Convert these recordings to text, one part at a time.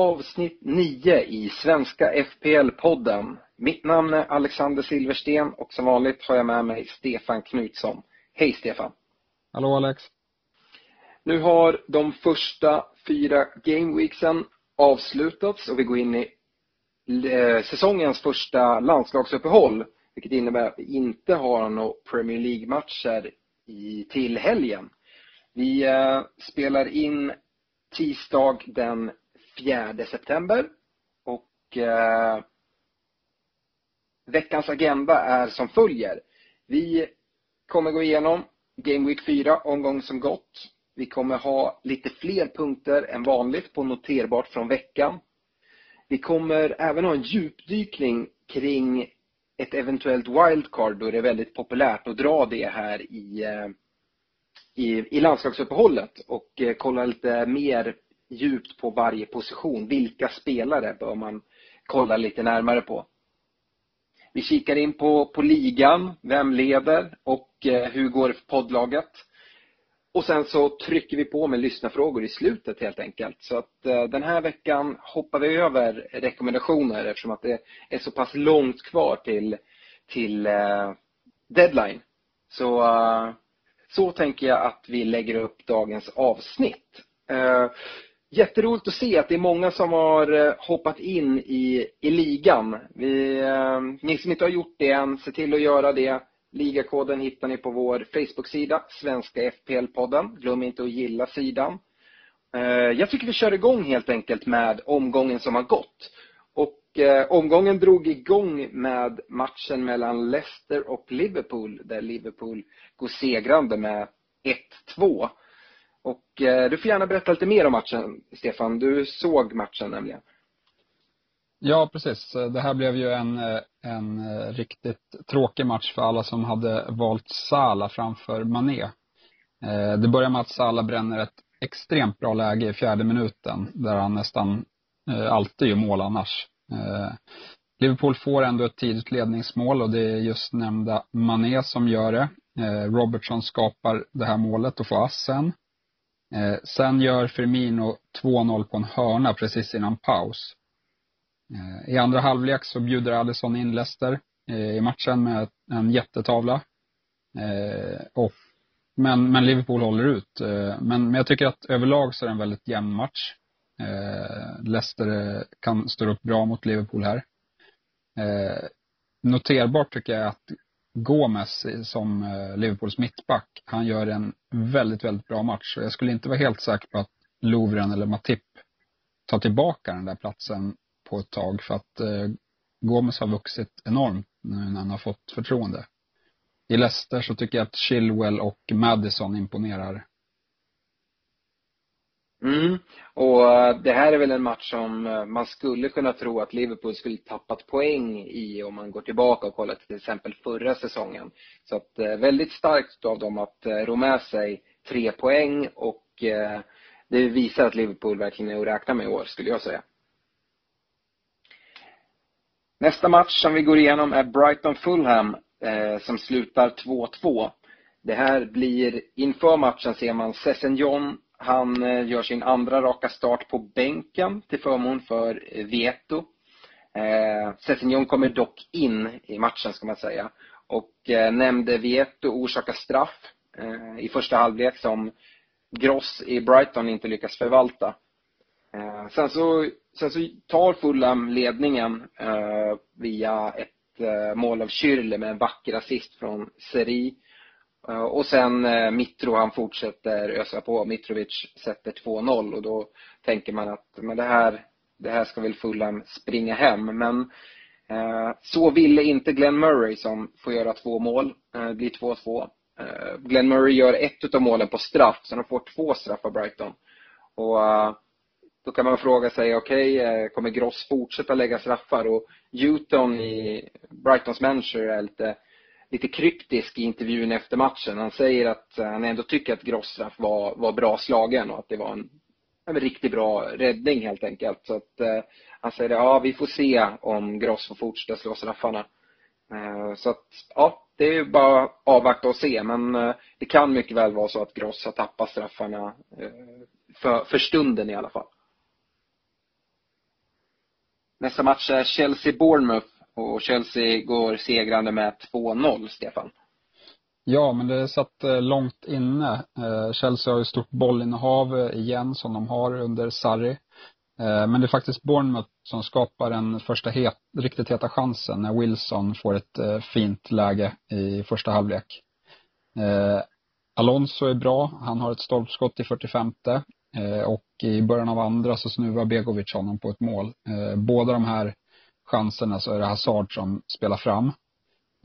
Avsnitt 9 i Svenska FPL-podden. Mitt namn är Alexander Silversten och som vanligt har jag med mig Stefan Knutsson. Hej Stefan! Hallå Alex. Nu har de första fyra gameweeksen avslutats och vi går in i eh, säsongens första landslagsuppehåll. Vilket innebär att vi inte har några Premier League-matcher i, till helgen. Vi eh, spelar in tisdag den 4 september och eh, veckans agenda är som följer. Vi kommer gå igenom Game Week 4, omgång som gått. Vi kommer ha lite fler punkter än vanligt på noterbart från veckan. Vi kommer även ha en djupdykning kring ett eventuellt wildcard då det är väldigt populärt att dra det här i, eh, i, i landslagsuppehållet och eh, kolla lite mer djupt på varje position. Vilka spelare bör man kolla lite närmare på? Vi kikar in på, på ligan, vem leder och eh, hur går det för poddlaget? Och sen så trycker vi på med lyssnarfrågor i slutet helt enkelt. Så att eh, den här veckan hoppar vi över rekommendationer eftersom att det är så pass långt kvar till, till eh, deadline. Så, eh, så tänker jag att vi lägger upp dagens avsnitt. Eh, Jätteroligt att se att det är många som har eh, hoppat in i, i ligan. Vi, eh, ni som inte har gjort det än, se till att göra det. Ligakoden hittar ni på vår Facebook-sida, Svenska FPL-podden. Glöm inte att gilla sidan. Eh, Jag tycker vi kör igång helt enkelt med omgången som har gått. Och eh, omgången drog igång med matchen mellan Leicester och Liverpool, där Liverpool går segrande med 1-2. Och eh, du får gärna berätta lite mer om matchen, Stefan. Du såg matchen nämligen. Ja, precis. Det här blev ju en, eh, en eh, riktigt tråkig match för alla som hade valt Sala framför Mané. Det börjar med att Sala bränner ett extremt bra läge i fjärde minuten, där han nästan alltid gör mål annars. Liverpool får ändå ett tidigt ledningsmål och det är just nämnda Mané som gör det. Robertson skapar det här målet och får assen. Eh, sen gör Firmino 2-0 på en hörna precis innan paus. Eh, I andra halvlek så bjuder Alisson in Leicester eh, i matchen med en jättetavla. Eh, och, men, men Liverpool håller ut. Eh, men, men jag tycker att överlag så är det en väldigt jämn match. Eh, Leicester eh, kan stå upp bra mot Liverpool här. Eh, noterbart tycker jag att Gomes som eh, Liverpools mittback, han gör en väldigt, väldigt bra match. Jag skulle inte vara helt säker på att Lovren eller Matip tar tillbaka den där platsen på ett tag för att eh, Gomes har vuxit enormt nu när han har fått förtroende. I Leicester så tycker jag att Chilwell och Madison imponerar. Mm. Och eh, det här är väl en match som eh, man skulle kunna tro att Liverpool skulle tappat poäng i om man går tillbaka och kollar till exempel förra säsongen. Så att eh, väldigt starkt av dem att ro med sig tre poäng och det visar att Liverpool verkligen är att räkna med i år skulle jag säga. Nästa match som vi går igenom är Brighton-Fulham som slutar 2-2. Det här blir, inför matchen ser man Sessignon, han eh, gör sin andra raka start på bänken till förmån för eh, Vieto. Eh, Sessignon kommer dock in i matchen ska man säga. Och eh, nämnde Vieto orsaka straff eh, i första halvlek som Gross i Brighton inte lyckas förvalta. Eh, sen, så, sen så tar Fulham ledningen eh, via ett eh, mål av Schürrle med en vacker assist från Seri. Eh, och sen eh, Mitro, han fortsätter ösa på. Mitrovic sätter 2-0 och då tänker man att men det här, det här ska väl Fulham springa hem. Men eh, så ville inte Glenn Murray som får göra två mål. Det blir 2-2. Glenn Murray gör ett av målen på straff, så de får två straff av Brighton. Och eh, då kan man fråga sig, okej, okay, kommer Gross fortsätta lägga straffar? Och Houghton i Brightons manager är lite lite kryptisk i intervjun efter matchen. Han säger att eh, han ändå tycker att Grosstraff var, var bra slagen och att det var en, en riktigt bra räddning helt enkelt. Så att eh, han säger ja vi får se om Gross får fortsätta slå straffarna. Eh, så att ja, det är bara att avvakta och se men eh, det kan mycket väl vara så att Gross har tappat straffarna eh, för, för stunden i alla fall. Nästa match är Chelsea-Bournemouth och Chelsea går segrande med 2-0, Stefan. Ja, men det satt eh, långt inne. Eh, Chelsea har ju stort bollinnehav igen som de har under Sarri. Eh, men det är faktiskt Bournemouth som skapar den första het, riktigt heta chansen när Wilson får ett fint läge i första halvlek. Alonso är bra. Han har ett stolpskott i 45 och i början av andra så snuvar Begovic honom på ett mål. Båda de här chanserna så alltså, är det Hazard som spelar fram.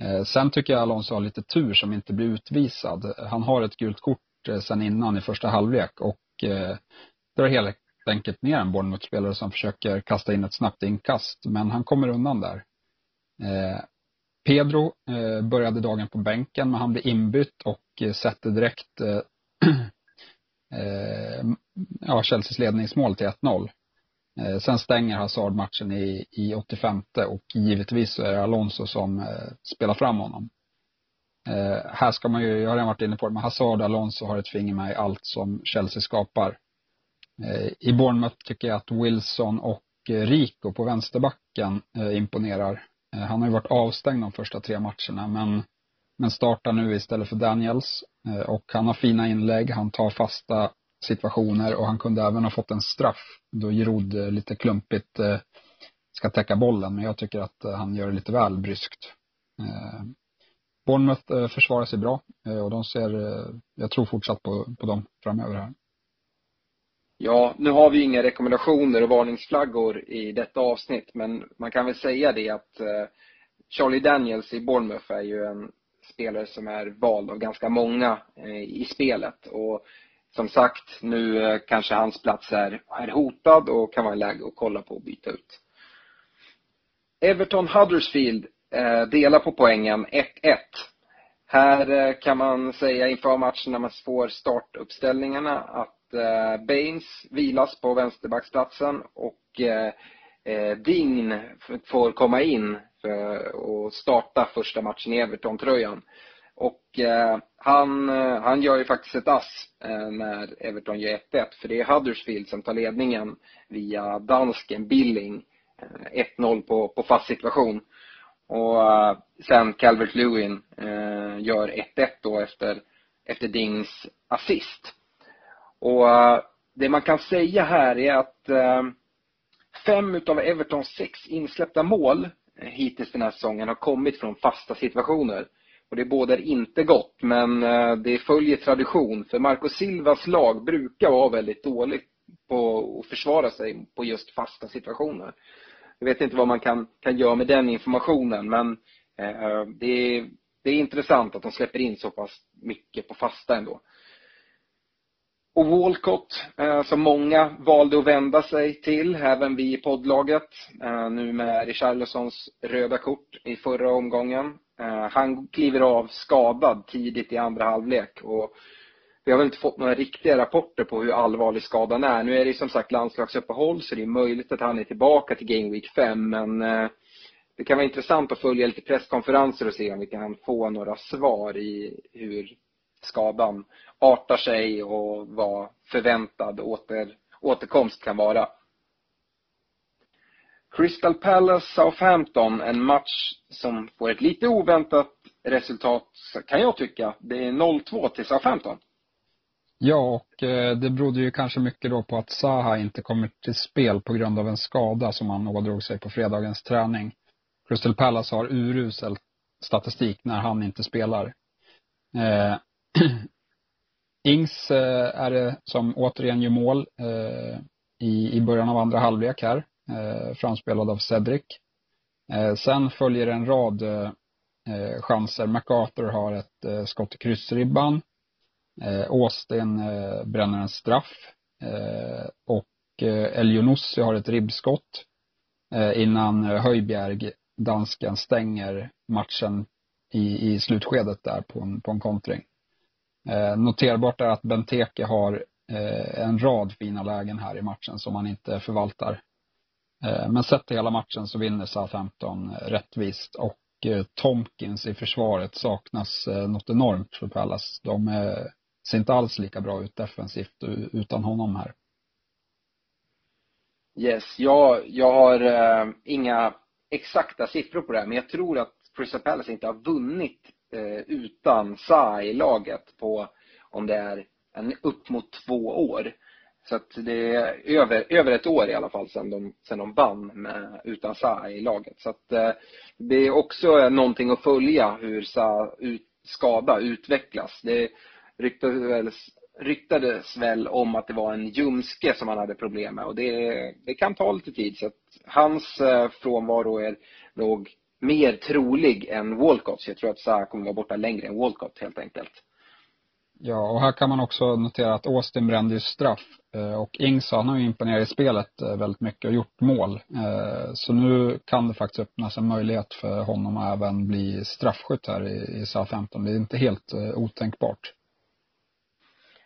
Eh, sen tycker jag Alonso har lite tur som inte blir utvisad. Han har ett gult kort eh, sen innan i första halvlek och eh, drar helt enkelt ner en Bournemouth-spelare som försöker kasta in ett snabbt inkast, men han kommer undan där. Pedro började dagen på bänken, men han blir inbytt och sätter direkt ja, Chelseas ledningsmål till 1-0. Eh, sen stänger Hazard matchen i, i 85 och givetvis så är det Alonso som eh, spelar fram honom. Eh, här ska man ju, jag har redan varit inne på det, men Hazard och Alonso har ett finger med i allt som Chelsea skapar. Eh, I Bournemouth tycker jag att Wilson och eh, Rico på vänsterbacken eh, imponerar. Eh, han har ju varit avstängd de första tre matcherna men, men startar nu istället för Daniels. och han har fina inlägg, han tar fasta situationer och han kunde även ha fått en straff då Giroud eh, lite klumpigt eh, ska täcka bollen men jag tycker att eh, han gör det lite väl bryskt. Bournemouth försvarar sig bra och de ser, jag tror fortsatt på, på dem framöver här. Ja, nu har vi inga rekommendationer och varningsflaggor i detta avsnitt men man kan väl säga det att Charlie Daniels i Bournemouth är ju en spelare som är vald av ganska många i spelet och som sagt, nu eh, kanske hans plats är, är hotad och kan vara läge att kolla på och byta ut. Everton Huddersfield eh, delar på poängen 1-1. Här eh, kan man säga inför matchen när man får startuppställningarna att eh, Baines vilas på vänsterbacksplatsen och eh, eh Dign får komma in för, och starta första matchen i Everton-tröjan. Och eh, han, eh, han gör ju faktiskt ett ass eh, när Everton gör 1-1. För det är Huddersfield som tar ledningen via dansken Billing. Eh, 1-0 på, på fast situation. Och eh, sen Calvert Lewin gör 1-1 då efter, efter Dings assist. Och det man kan säga här är att fem utav Evertons sex insläppta mål hittills den här säsongen har kommit från fasta situationer. Och det bådar inte gott, men eh, det följer tradition. För Marco Silvas lag brukar vara väldigt dåligt på att försvara sig på just fasta situationer. Jag vet inte vad man kan, kan göra med den informationen, men eh, eh, det, är, det är intressant att de släpper in så pass mycket på fasta ändå. Och Walcott, eh, som många valde att vända sig till, även vi i poddlaget, eh, nu med Richarlisons röda kort i förra omgången. Eh, han kliver av skadad tidigt i andra halvlek och vi har väl inte fått några riktiga rapporter på hur allvarlig skadan är. Nu är det som sagt landslagsuppehåll så det är möjligt att han är tillbaka till Game Week 5 men det kan vara intressant att följa lite presskonferenser och se om vi kan få några svar i hur, skadan artar sig och vad förväntad åter, återkomst kan vara. Crystal Palace Southampton, en match som får ett lite oväntat resultat kan jag tycka. Det är 0-2 till Southampton. Ja, och eh, det berodde ju kanske mycket då på att Saha inte kommer till spel på grund av en skada som han ådrog sig på fredagens träning. Crystal Palace har urusel statistik när han inte spelar. Eh, Ings eh, är det som återigen gör mål eh, i, i början av andra halvlek här, eh, framspelad av Cedric. Eh, sen följer en rad eh, eh chanser. MacArthur har ett eh, skott i kryssribban. Eh, Austin bränner en straff. och Elionossi har ett ribbskott innan Höjbjerg, dansken, stänger matchen i, i slutskedet där på en, på en kontring. Eh, noterbart är att Benteke har eh, en rad fina lägen här i matchen som han inte förvaltar. Eh, men sett till hela matchen så vinner Southampton eh, rättvist och eh, Tomkins i försvaret saknas eh, något enormt för Pallas. De eh, ser inte alls lika bra ut defensivt utan honom här. Yes, jag, jag har eh, inga exakta siffror på det här, men jag tror att Crystal Palace inte har vunnit Eh, utan Sa i laget på, om det är en, upp mot två år. Så att det är över, över ett år i alla fall sedan de, sedan de vann med, utan Sa i laget. Så att eh, det är också någonting att följa hur Sa ut, skada utvecklas. Det ryktades väl, ryktades väl om att det var en ljumske som han hade problem med och det, det kan ta lite tid. Så att hans eh, frånvaro är nog mer trolig än Walcott. Jag tror att Zaha kommer vara borta längre än Walcott helt enkelt. Ja, och här kan man också notera att Austin brände ju straff. Eh, och Ings han har ju imponerat i spelet eh, väldigt mycket och gjort mål. Eh, så nu kan det faktiskt öppnas en möjlighet för honom att även bli straffskytt här i Southampton. Det är inte helt otänkbart.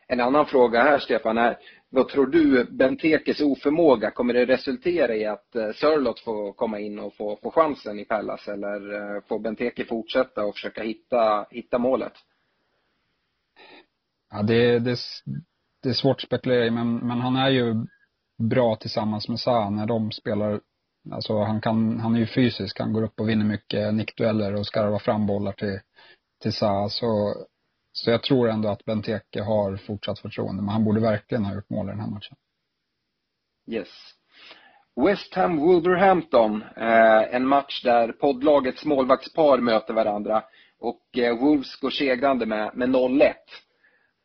En annan fråga här Stefan är, vad tror du, Bentekes oförmåga, kommer det resultera i att eh, Sörlott får komma in och få, få chansen i Pallas eller eh, får Benteke fortsätta och försöka hitta, hitta målet? Ja, det, det, det är svårt att spekulera i, men, men han är ju bra tillsammans med Sa när de spelar. Alltså han kan, han är ju fysisk, han går upp och vinner mycket nickdueller och skarvar fram bollar till, till Sa. Så så jag tror ändå att Benteke har fortsatt förtroende, men han borde verkligen ha gjort mål i den här matchen. Yes. West Ham Wolverhampton, eh, en match där poddlagets målvaktspar möter varandra och eh, Wolves går segrande med, med 0-1.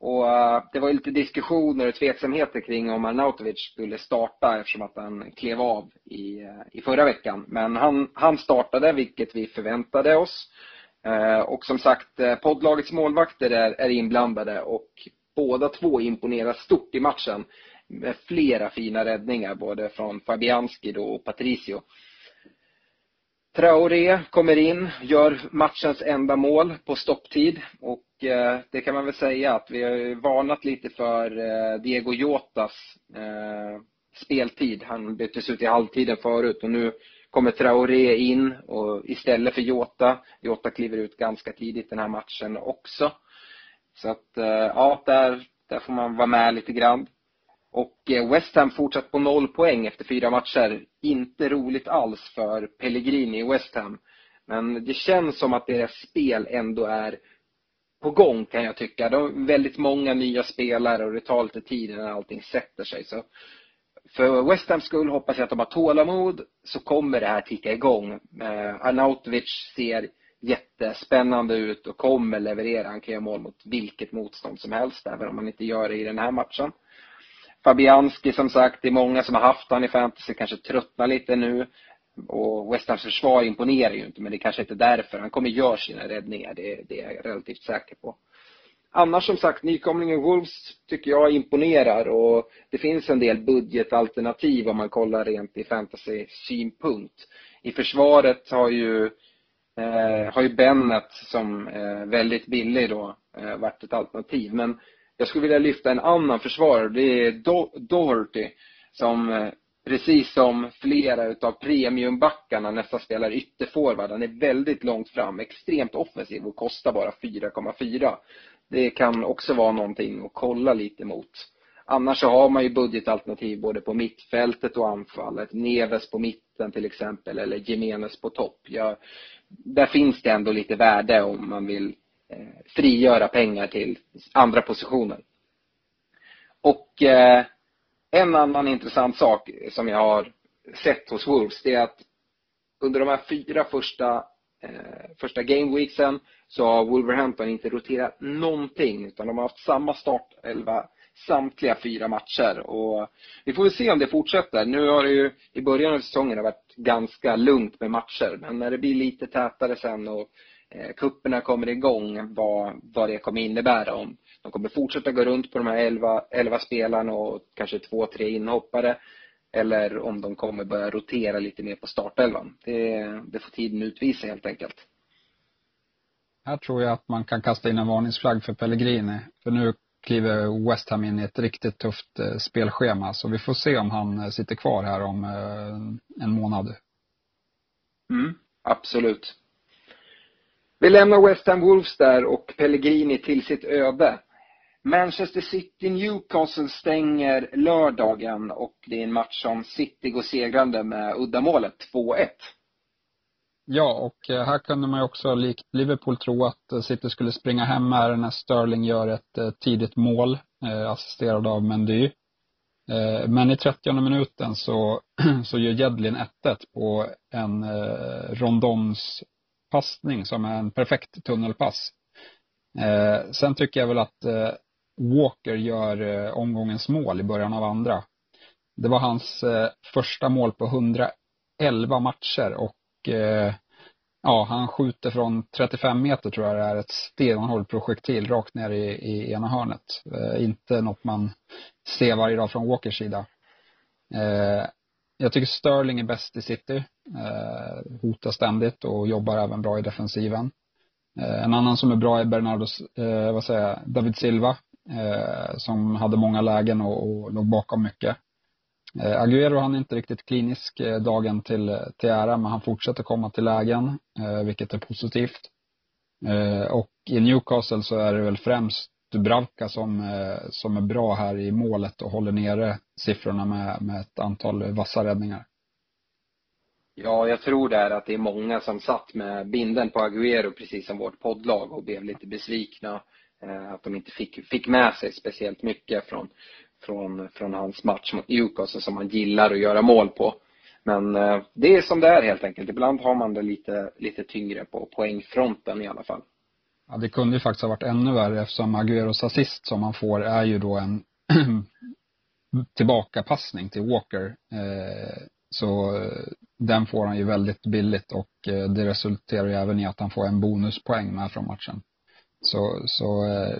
Och eh, det var ju lite diskussioner och tveksamheter kring om Arnautovic skulle starta eftersom att han klev av i, eh, i förra veckan. Men han, han startade, vilket vi förväntade oss. Eh, och som sagt, eh, poddlagets målvakter är, är inblandade och båda två imponerar stort i matchen. Med flera fina räddningar, både från Fabianski och Patricio. Traoré kommer in, gör matchens enda mål på stopptid och eh, det kan man väl säga att vi har varnat lite för eh, Diego Jotas speltid. Han byttes ut i halvtiden förut och nu kommer Traoré in och istället för Jota. Jota kliver ut ganska tidigt den här matchen också. Så att, eh, ja, där, där får man vara med lite grann. Och eh, West Ham fortsatt på noll poäng efter fyra matcher. Inte roligt alls för Pellegrini i West Ham. Men det känns som att deras spel ändå är på gång kan jag tycka. De har väldigt många nya spelare och det tar lite tid innan allting sätter sig. Så för West Hams skull hoppas jag att de har tålamod så kommer det här ticka igång. Eh, Arnautovic ser jättespännande ut och kommer leverera. Han kan göra mål mot vilket motstånd som helst, även om han inte gör det i den här matchen. Fabianski som sagt, det är många som har haft han i fantasy, kanske tröttnar lite nu. Och West Hams försvar imponerar ju inte, men det kanske inte är därför. Han kommer göra sina räddningar, det, det är jag relativt säker på. Annars som sagt, nykomlingen Wolves tycker jag imponerar och det finns en del budgetalternativ om man kollar rent i fantasy-synpunkt. I försvaret har ju, eh, har ju Bennett som eh, väldigt billig då eh, varit ett alternativ. Men jag skulle vilja lyfta en annan försvarare. Det är Do Doherty som eh, precis som flera utav premiumbackarna nästan spelar ytterforward. Han är väldigt långt fram, extremt offensiv och kostar bara 4,4. Det kan också vara någonting att kolla lite mot. Annars så har man ju budgetalternativ både på mittfältet och anfallet. Neves på mitten till exempel eller Jimenez på topp. Ja, där finns det ändå lite värde om man vill eh, frigöra pengar till andra positioner. Och eh, en annan intressant sak som jag har sett hos Wolves det är att under de här fyra första, Eh, första gameweeksen så har Wolverhampton inte roterat någonting utan de har haft samma startelva samtliga fyra matcher och vi får väl se om det fortsätter. Nu har det ju i början av säsongen varit ganska lugnt med matcher men när det blir lite tätare sen och eh, kupperna kommer igång vad, vad det kommer innebära om de kommer fortsätta gå runt på de här elva, elva spelarna och kanske två, tre inhoppare eller om de kommer börja rotera lite mer på startelvan. Det, det får tiden utvisa helt enkelt. Här tror jag att man kan kasta in en varningsflagg för Pellegrini. För nu kliver West Ham in i ett riktigt tufft eh, spelschema. Så vi får se om han eh, sitter kvar här om eh, en månad. Mm, absolut. Vi lämnar West Ham Wolves där och Pellegrini till sitt öde. Manchester City Newcastle stänger lördagen och det är en match som City går segrande med uddamålet 2-1. Ja, och eh, här kunde man ju också likt Liverpool tro att eh, City skulle springa hem här när Sterling gör ett eh, tidigt mål, assisterad av Mendy. Men i 30 minuten så, så gör Jedlin 1-1 på en Rondons passning som är en perfekt tunnelpass. Sen tycker jag väl att Walker gör eh, omgångens mål i början av andra. Det var hans eh, första mål på 111 matcher och eh, ja, han skjuter från 35 meter tror jag det är ett stenhård projektil rakt ner i, i ena hörnet. Inte något man ser varje dag från Walkers sida. Jag tycker Sterling är bäst i city. Eh, hotar ständigt och jobbar även bra i defensiven. Eh, en annan som är bra är Bernardo, eh, vad säger jag, David Silva. Eh, som hade många lägen och, och låg bakom mycket. Eh, Agüero han är inte riktigt klinisk eh, dagen till, till ära, men han fortsätter komma till lägen, eh, vilket är positivt. Eh, och i Newcastle så är det väl främst Dubravka som, eh, som är bra här i målet och håller nere siffrorna med, med ett antal vassa räddningar. Ja, jag tror det är att det är många som satt med binden på Agüero precis som vårt poddlag och blev lite besvikna Eh, att de inte fick, fick med sig speciellt mycket från, från, från hans match mot Newcastle som han gillar att göra mål på. Men eh, det är som det är helt enkelt. Ibland har man det lite, lite tyngre på poängfronten i alla fall. Ja, det kunde ju faktiskt ha varit ännu värre eftersom Agueros assist som han får är ju då en tillbakapassning till Walker. Eh, så den får han ju väldigt billigt och det resulterar ju även i att han får en bonuspoäng med från matchen. Så, så eh,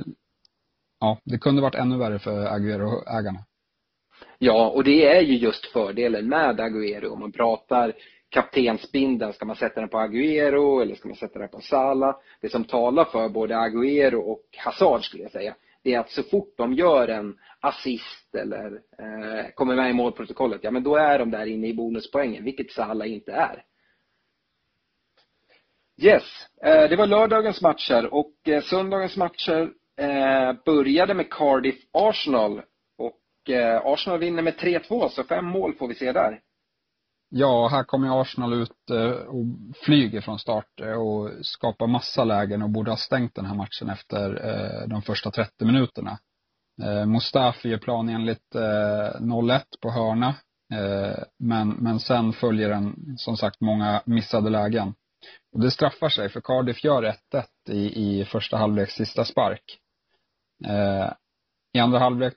ja, det kunde varit ännu värre för Aguero-ägarna. Ja, och det är ju just fördelen med Aguero. Om man pratar kaptensbindeln, ska man sätta den på Aguero eller ska man sätta den på Salah? Det som talar för både Aguero och Hazard skulle jag säga, det är att så fort de gör en assist eller eh, kommer med i målprotokollet, ja men då är de där inne i bonuspoängen, vilket Salah inte är. Yes, eh, det var lördagens matcher och eh, söndagens matcher eh, började med Cardiff Arsenal och Arsenal vinner med 3-2 så fem mål får vi se där. Ja, här kommer Arsenal ut och flyger från start och skapar massa lägen och borde ha stängt den här matchen efter de första 30 minuterna. Mustafi gör planenligt 0-1 på hörna. Men, men sen följer en, som sagt, många missade lägen. Och det straffar sig för Cardiff gör 1-1 i, i första halvleks sista spark. Eh, I andra halvlek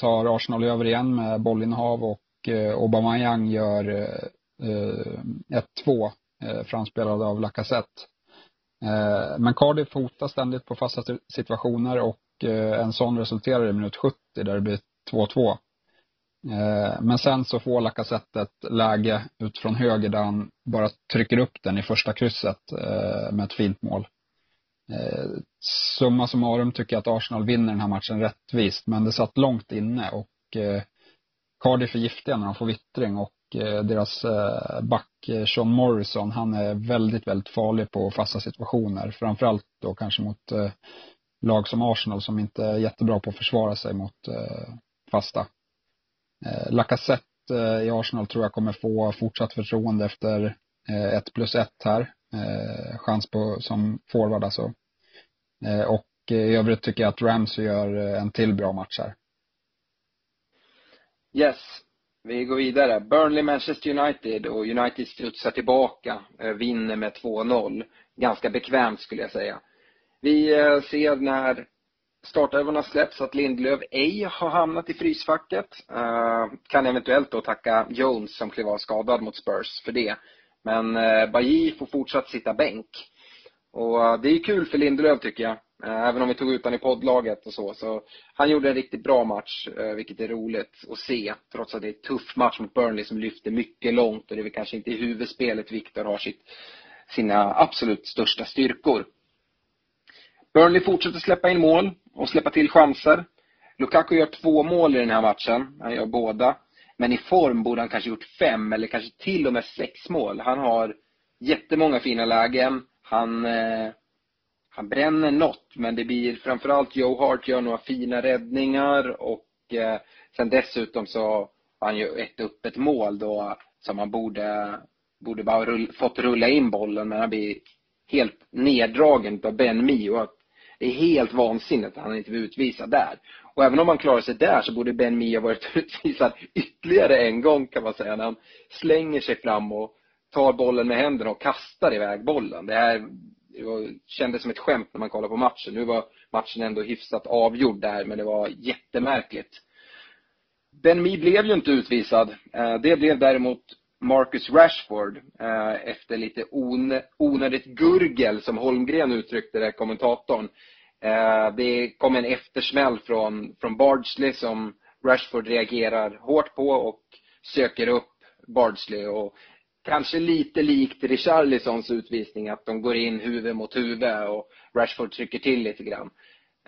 tar Arsenal över igen med bollinnehav och eh, Aubameyang gör eh, 1-2 eh, framspelad av Lacazette. Eh, men Cardiff hotar ständigt på fasta situationer och eh, en sån resulterar i minut 70 där det blir 2-2. Eh, men sen så får Lacazette ett läge utifrån höger där han bara trycker upp den i första krysset eh, med ett fint mål. Eh, summa summarum tycker jag att Arsenal vinner den här matchen rättvist, men det satt långt inne och Cardiff är giftiga när de får vittring och deras back Sean Morrison, han är väldigt, väldigt farlig på fasta situationer. Framförallt då kanske mot lag som Arsenal som inte är jättebra på att försvara sig mot fasta. Eh, Lacazette eh, i Arsenal tror jag kommer få fortsatt förtroende efter eh, ett plus ett här. Eh, chans på, som forward alltså. Eh, och eh, i övrigt tycker jag att Ramsey gör eh, en till bra match här. Yes. Vi går vidare. Burnley, Manchester United och United studsar tillbaka, eh, vinner med 2-0. Ganska bekvämt skulle jag säga. Vi ser när startelvorna släpps att Lindlöf ej har hamnat i frysfacket. Uh, kan eventuellt då tacka Jones som klev av skadad mot Spurs för det. Men uh, får fortsatt sitta bänk. Och uh, det är kul för Lindelöf tycker jag. Även om vi tog ut honom i poddlaget och så. Så han gjorde en riktigt bra match, vilket är roligt att se. Trots att det är en tuff match mot Burnley som lyfter mycket långt och det är väl kanske inte i huvudspelet Viktor har sitt, sina absolut största styrkor. Burnley fortsätter släppa in mål och släppa till chanser. Lukaku gör två mål i den här matchen. Han gör båda. Men i form borde han kanske gjort fem eller kanske till och med sex mål. Han har jättemånga fina lägen. Han, eh, han bränner något, men det blir framförallt Joe Hart gör några fina räddningar och eh, sen dessutom så har han ju ett öppet mål då som han borde, borde bara rull, fått rulla in bollen men han blir helt neddragen av Ben Mio det är helt vansinnigt att han inte blir utvisad där. Och även om han klarar sig där så borde Ben Mia varit utvisad ytterligare en gång kan man säga. När han slänger sig fram och tar bollen med händerna och kastar iväg bollen. Det här kändes som ett skämt när man kollade på matchen. Nu var matchen ändå hyfsat avgjord där, men det var jättemärkligt. Ben Mi blev ju inte utvisad. Eh, det blev däremot Marcus Rashford eh, efter lite on, onödigt gurgel som Holmgren uttryckte det, kommentatorn. Eh, det kom en eftersmäll från, från Bardsley som Rashford reagerar hårt på och söker upp Bardsley och kanske lite likt Richarlisons utvisning att de går in huvud mot huvud och Rashford trycker till lite grann.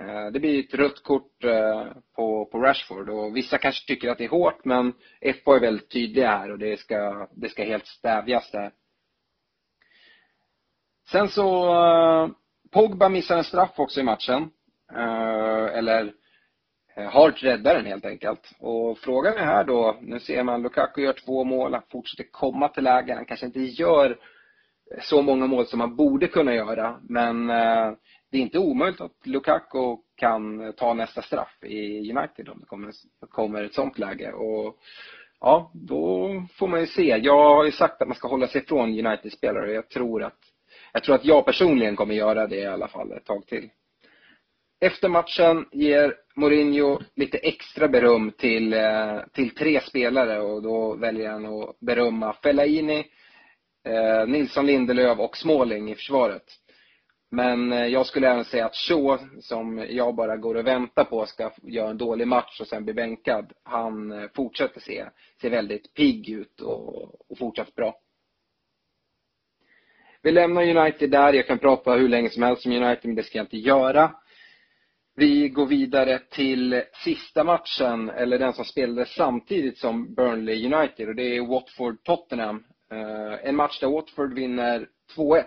Eh, det blir ett rött kort eh, på, på Rashford och vissa kanske tycker att det är hårt men FA är väldigt tydliga här och det ska, det ska helt stävjas där. Sen så, eh, Pogba missar en straff också i matchen. Eller Hart räddar den helt enkelt. Och frågan är här då, nu ser man Lukaku gör två mål, han fortsätter komma till lägen, han kanske inte gör så många mål som han borde kunna göra. Men det är inte omöjligt att Lukaku kan ta nästa straff i United om det kommer, kommer ett sånt läge. Och ja, då får man ju se. Jag har ju sagt att man ska hålla sig ifrån United-spelare och jag tror att jag tror att jag personligen kommer göra det i alla fall ett tag till. Efter matchen ger Mourinho lite extra beröm till, eh, till tre spelare och då väljer han att berömma Fellaini, eh, Nilsson Lindelöf och Småling i försvaret. Men eh, jag skulle även säga att Shaw, som jag bara går och väntar på ska göra en dålig match och sen bli bänkad, han eh, fortsätter se, se väldigt pigg ut och, och fortsatt bra. Vi lämnar United där. Jag kan prata hur länge som helst om United, men det ska jag inte göra. Vi går vidare till sista matchen, eller den som spelades samtidigt som Burnley United och det är Watford-Tottenham. Eh, en match där Watford vinner 2-1.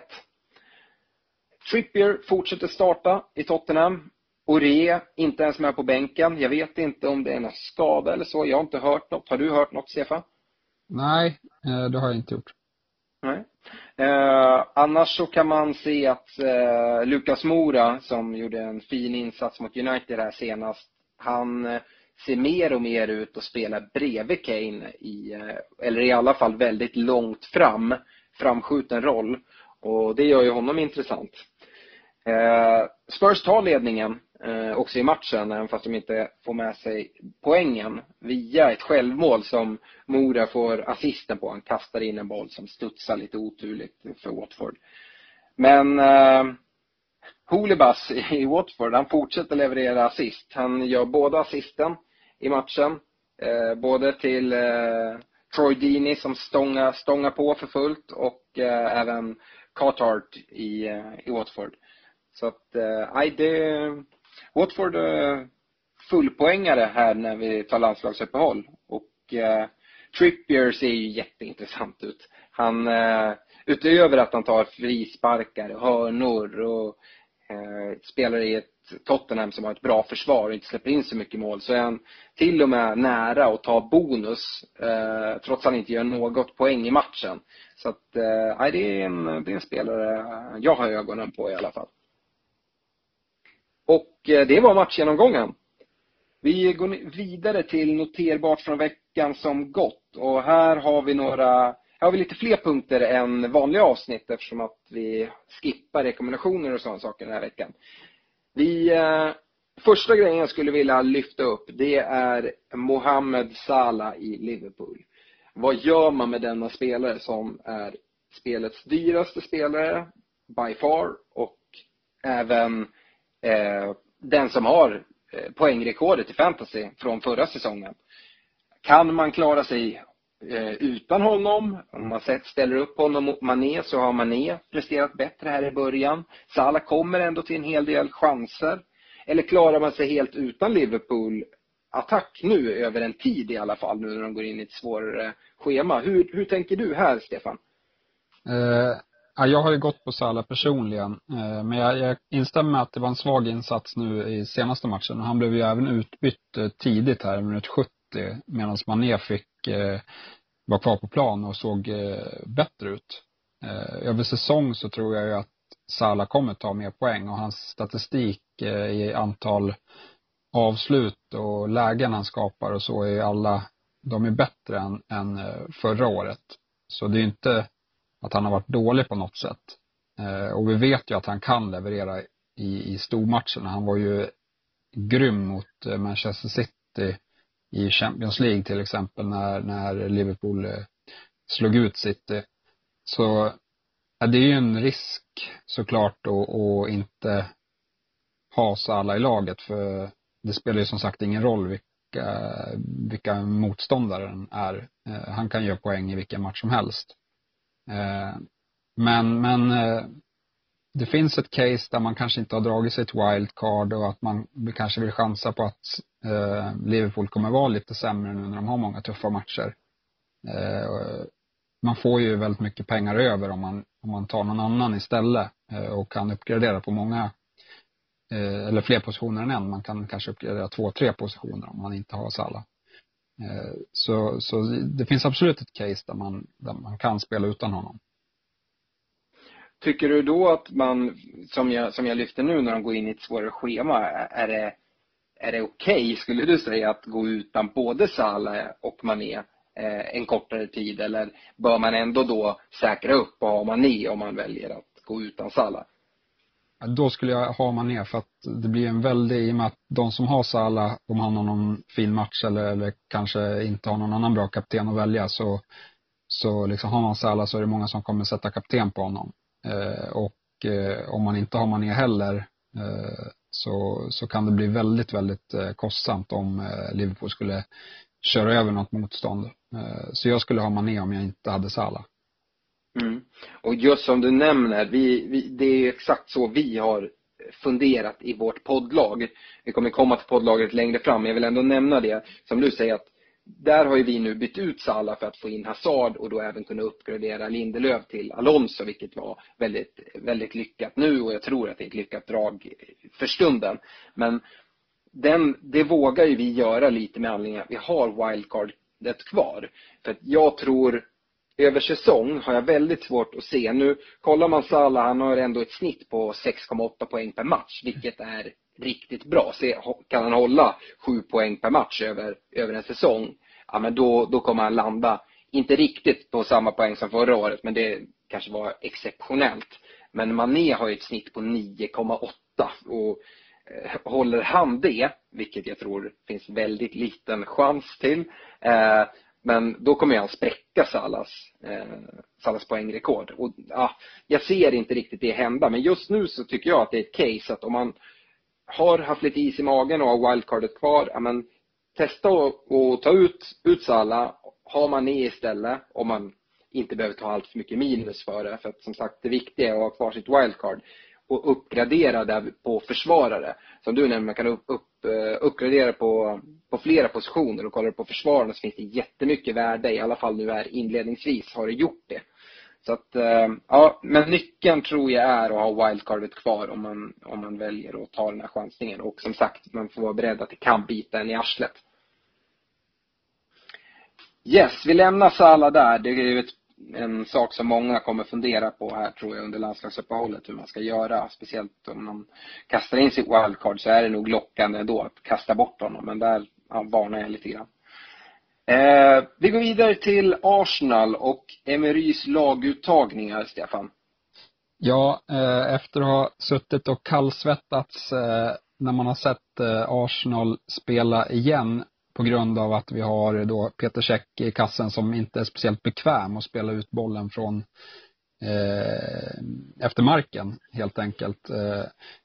Trippier fortsätter starta i Tottenham. Ore inte ens med på bänken. Jag vet inte om det är någon skada eller så. Jag har inte hört något. Har du hört något, Stefan? Nej, eh, det har jag inte gjort. Nej. Eh, annars så kan man se att eh, Lukas Mora, som gjorde en fin insats mot United här senast, han eh, ser mer och mer ut att spela bredvid Kane i, eh, eller i alla fall väldigt långt fram, framskjuten roll. Och det gör ju honom intressant. Eh, Spurs tar ledningen eh, också i matchen, även fast de inte får med sig poängen via ett självmål som Mora får assisten på. Han kastar in en boll som studsar lite oturligt för Watford. Men eh, i Watford, han fortsätter leverera assist. Han gör båda assisten i matchen. Eh, både till eh, Troy Deeney som stångar, stångar på för fullt och eh, även Cartart i, eh, i Watford. Så att, eh, nej, det... Watford eh, fullpoängare här när vi tar landslagsuppehåll. Och eh, Trippier ser ju jätteintressant ut. Han, eh, utöver att han tar frisparkar, hörnor och eh, spelar i ett Tottenham som har ett bra försvar och inte släpper in så mycket mål så är han till och med nära att ta bonus eh, trots att han inte gör något poäng i matchen. Så att, eh, det, är en, det är en spelare jag har ögonen på i alla fall. Och eh, det var matchgenomgången. Vi går vidare till noterbart från veckan som gått och här har vi några, här har vi lite fler punkter än vanliga avsnitt eftersom att vi skippar rekommendationer och sådana saker den här veckan. Vi, eh, första grejen jag skulle vilja lyfta upp det är Mohamed Salah i Liverpool. Vad gör man med denna spelare som är spelets dyraste spelare by far och även eh, Eh, den som har eh, poängrekordet i fantasy från förra säsongen. Kan man klara sig eh, utan honom, om man ställer upp honom mot Mané så har Mané presterat bättre här i början. Salah kommer ändå till en hel del chanser. Eller klarar man sig helt utan Liverpool attack nu över en tid i alla fall nu när de går in i ett svårare schema. Hur, hur tänker du här Stefan? Ja, jag har ju gått på Salah personligen. Eh, men jag, jag instämmer med att det var en svag insats nu i senaste matchen. Han blev ju även utbytt eh, tidigt här, minut 70, medan Mané fick eh, vara kvar på plan och såg eh, bättre ut. Över säsong så tror jag ju att Salah kommer ta mer poäng och hans statistik i antal avslut och lägen han skapar och så är ju alla, de är bättre än, än förra året. Så det är inte att han har varit dålig på något sätt. Eh, och vi vet ju att han kan leverera i, i stormatcherna. Han var ju grym mot eh, Manchester City i Champions League till exempel när, när Liverpool eh, slog ut City. Så ja, det är ju en risk såklart att, inte ha alla i laget för det spelar ju som sagt ingen roll vilka, vilka motståndaren är. Han kan göra poäng i vilken match som helst. Eh, men, men eh, det finns ett case där man kanske inte har dragit sig ett wildcard och att man kanske vill chansa på att eh, Liverpool kommer vara lite sämre nu när de har många tuffa matcher. Man får ju väldigt mycket pengar över om man, om man tar någon annan istället och kan uppgradera på många eller fler positioner än en. Man kan kanske uppgradera två, tre positioner om man inte har Salah. Eh, så, så det finns absolut ett case där man, där man kan spela utan honom. Tycker du då att man, som jag, som jag lyfter nu när de går in i ett svårare schema, är det, är det okej, okay, skulle du säga, att gå utan både Salah och Mané eh, en kortare tid eller bör man ändå då säkra upp och ha Mané om man väljer att gå utan Salah? Då skulle jag ha Mané för att det blir en väldig, i och med att de som har Salah, om han har någon fin match eller, eller kanske inte har någon annan bra kapten att välja så, så liksom har man Salah så är det många som kommer sätta kapten på honom. Eh, och eh, om man inte har Mané heller eh, så, så kan det bli väldigt, väldigt eh, kostsamt om eh, Liverpool skulle köra över något motstånd. Eh, så jag skulle ha Mané om jag inte hade Salah. Mm. Och just som du nämner, vi, vi, det är exakt så vi har funderat i vårt poddlag. Vi kommer komma till poddlaget längre fram, men jag vill ändå nämna det. Som du säger att där har ju vi nu bytt ut Salah för att få in Hazard och då även kunna uppgradera Lindelöf till Alonso, vilket var väldigt, väldigt lyckat nu och jag tror att det är ett lyckat drag för stunden. Men den, det vågar ju vi göra lite med anledning av att vi har wildcardet kvar. För att jag tror över säsong har jag väldigt svårt att se. Nu kollar man Salah, han har ändå ett snitt på 6,8 poäng per match, vilket är riktigt bra. Se, kan han hålla 7 poäng per match över, över en säsong, ja men då, då kommer han landa, inte riktigt på samma poäng som förra året, men det kanske var exceptionellt. Men Mané har ju ett snitt på 9,8 och eh, håller han det, vilket jag tror finns väldigt liten chans till, eh, men då kommer han spräcka Salas, eh, Salas poängrekord. Och ja, jag ser inte riktigt det hända. Men just nu så tycker jag att det är ett case att om man har haft lite is i magen och har wildcardet kvar, ja men testa att ta ut, ut Sala. Har man ner istället om man inte behöver ta allt för mycket minus för det. För att som sagt det viktiga är att ha kvar sitt wildcard och uppgradera där på försvarare. Som du nämnde, man kan upp, upp, eh, uppgradera på, på flera positioner och kollar du på försvararna så finns det jättemycket värde, i alla fall nu här inledningsvis har det gjort det. Så att, eh, ja, men nyckeln tror jag är att ha wildcardet kvar om man, om man väljer att ta den här chansningen. Och som sagt, man får vara beredd att det kan bita en i arslet. Yes, vi lämnar Sala där. Det är ett, en sak som många kommer fundera på här tror jag under landslagsuppehållet hur man ska göra. Speciellt om man kastar in sitt wildcard så är det nog lockande ändå att kasta bort honom. Men där ja, varnar jag lite grann. Eh, vi går vidare till Arsenal och Emerys laguttagningar, Stefan. Ja, eh, efter att ha suttit och kallsvettats eh, när man har sett eh, Arsenal spela igen på grund av att vi har då Peter Käck i kassen som inte är speciellt bekväm att spela ut bollen från eh, efter marken helt enkelt. Eh,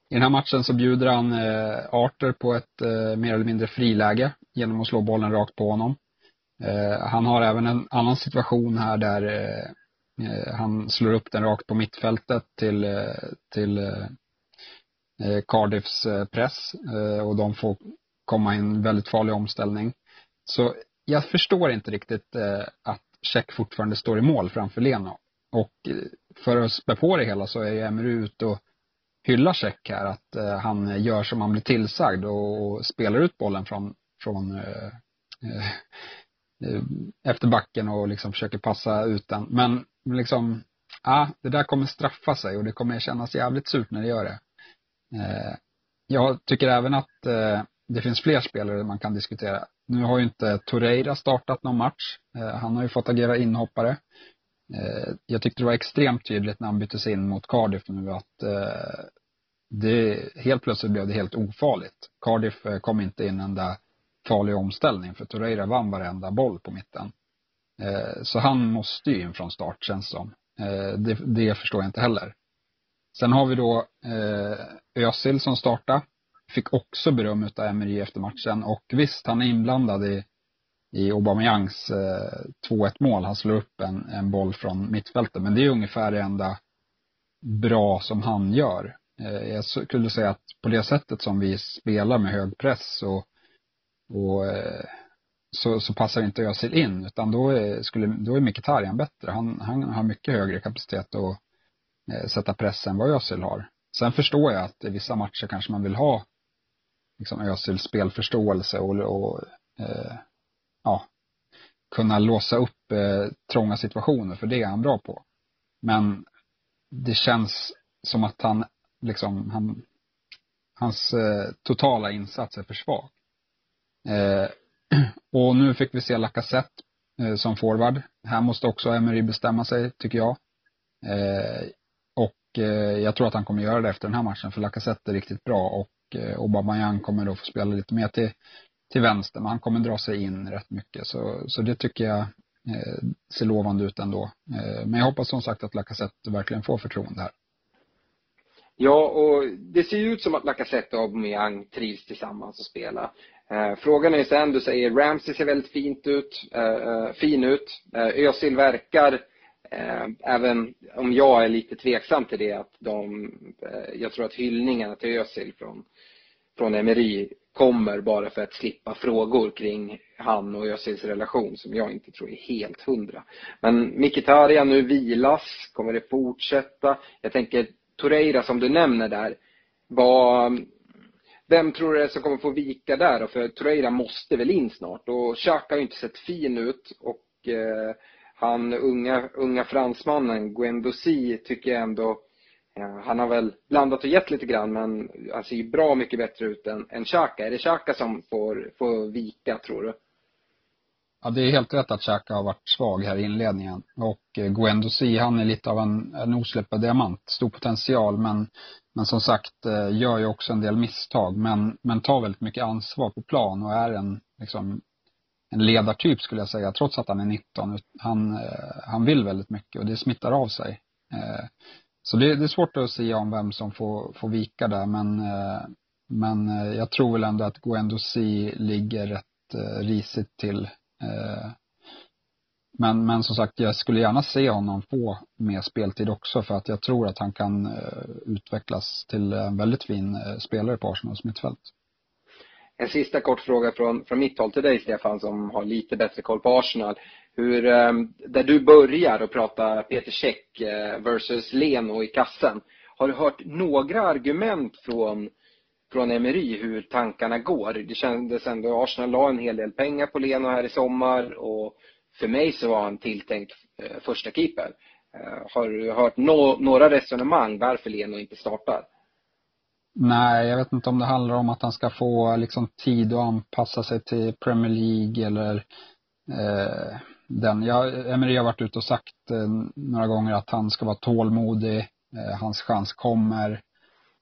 I den här matchen så bjuder han eh, Arter på ett eh, mer eller mindre friläge genom att slå bollen rakt på honom. Eh, han har även en annan situation här där eh, eh han slår upp den rakt på mittfältet till, eh, till eh, Cardiffs press och de får komma i en väldigt farlig omställning. Så jag förstår inte riktigt eh, att Check fortfarande står i mål framför Leno. Och eh, för att spä på det hela så är ju Emery ute och hyllar Check här, att eh, han gör som han blir tillsagd och spelar ut bollen från, från Eh, efter backen och liksom försöker passa ut den. Men liksom, ja, det där kommer straffa sig och det kommer kännas jävligt surt när det gör det. Eh, jag tycker även att eh, det finns fler spelare man kan diskutera. Nu har ju inte Torreira startat någon match. Eh, han har ju fått agera inhoppare. Eh, jag tyckte det var extremt tydligt när han byttes in mot Cardiff nu att eh, det, helt plötsligt blev det helt ofarligt. Cardiff kom inte in en enda farlig omställning för Torreira vann varenda boll på mitten. Eh, så han måste ju in från start känns som. Eh, det, det förstår jag inte heller. Sen har vi då eh, Özil som startade. Fick också beröm utav Emery efter matchen och visst, han är inblandad i, i Aubameyangs eh, 2-1 mål. Han slår upp en, en boll från mittfältet. Men det är ungefär det enda bra som han gör. Eh, jag skulle säga att på det sättet som vi spelar med hög press och och eh, så, så passar inte Özil in utan då är, skulle, då är Mkhitaryan bättre. Han, han har mycket högre kapacitet att eh, sätta press än vad Özil har. Sen förstår jag att i vissa matcher kanske man vill ha liksom Özils spelförståelse och, och eh, ja, kunna låsa upp eh, trånga situationer för det är han bra på. Men det känns som att han liksom, han, hans eh, totala insats är för svag. Eh, och nu fick vi se Lacazette eh, som forward. Här måste också Emery bestämma sig, tycker jag. Eh, och eh, jag tror att han kommer göra det efter den här matchen, för Lacazette är riktigt bra och och eh, Aubameyang kommer då få spela lite mer till, till vänster, men han kommer dra sig in rätt mycket. Så, så det tycker jag eh, ser lovande ut ändå. Eh, men jag hoppas som sagt att Lacazette verkligen får förtroende här. Ja, och det ser ju ut som att Lacazette och Aubameyang trivs tillsammans och spelar. Eh, frågan är sen, du säger Ramsey ser väldigt fint ut, eh, eh fin ut. Eh, Özil verkar, eh, Eh, även om jag är lite tveksam till det, att de, eh, jag tror att hyllningarna till Özil från, från Emery kommer bara för att slippa frågor kring han och Özils relation som jag inte tror är helt hundra. Men Mkhitaryan nu vilas, kommer det fortsätta? Jag tänker Torreira som du nämner där, var vem tror du är som kommer få vika där då? För Torreira måste väl in snart och Xhaka har ju inte sett fin ut och eh, han unga, unga fransmannen Guendouzi tycker jag ändå eh, han har väl blandat och gett lite grann men han ser ju bra mycket bättre ut än, än Xhaka. Är det Xhaka som får, får vika tror du? Ja, det är helt rätt att Xhaka har varit svag här i inledningen. Och eh, Guendouzi, han är lite av en, en osläppad diamant. Stor potential, men, men som sagt gör ju också en del misstag. Men, men tar väldigt mycket ansvar på plan och är en, liksom, en ledartyp skulle jag säga, trots att han är 19. Han, eh, han vill väldigt mycket och det smittar av sig. Eh, så det, det är svårt att säga om vem som får, får vika där, men, eh, men jag tror väl ändå att Guendouzi ligger rätt risigt till men, men som sagt, jag skulle gärna se honom få mer speltid också för att jag tror att han kan utvecklas till en väldigt fin spelare på Arsenals mittfält. En sista kort fråga från, från mitt håll till dig Stefan som har lite bättre koll på Arsenal. Hur, eh, där du börjar och prata Peter Käck eh, versus Leno i kassen. Har du hört några argument från, från Emery hur tankarna går? Det kändes ändå, Arsenal la en hel del pengar på Leno här i sommar och för mig så var han tilltänkt eh, första keeper. Har du hört no några resonemang varför Leno inte startar? Nej, jag vet inte om det handlar om att han ska få liksom tid att anpassa sig till Premier League eller eh, den. Jag, Emery har varit ute och sagt eh, några gånger att han ska vara tålmodig, eh, hans chans kommer.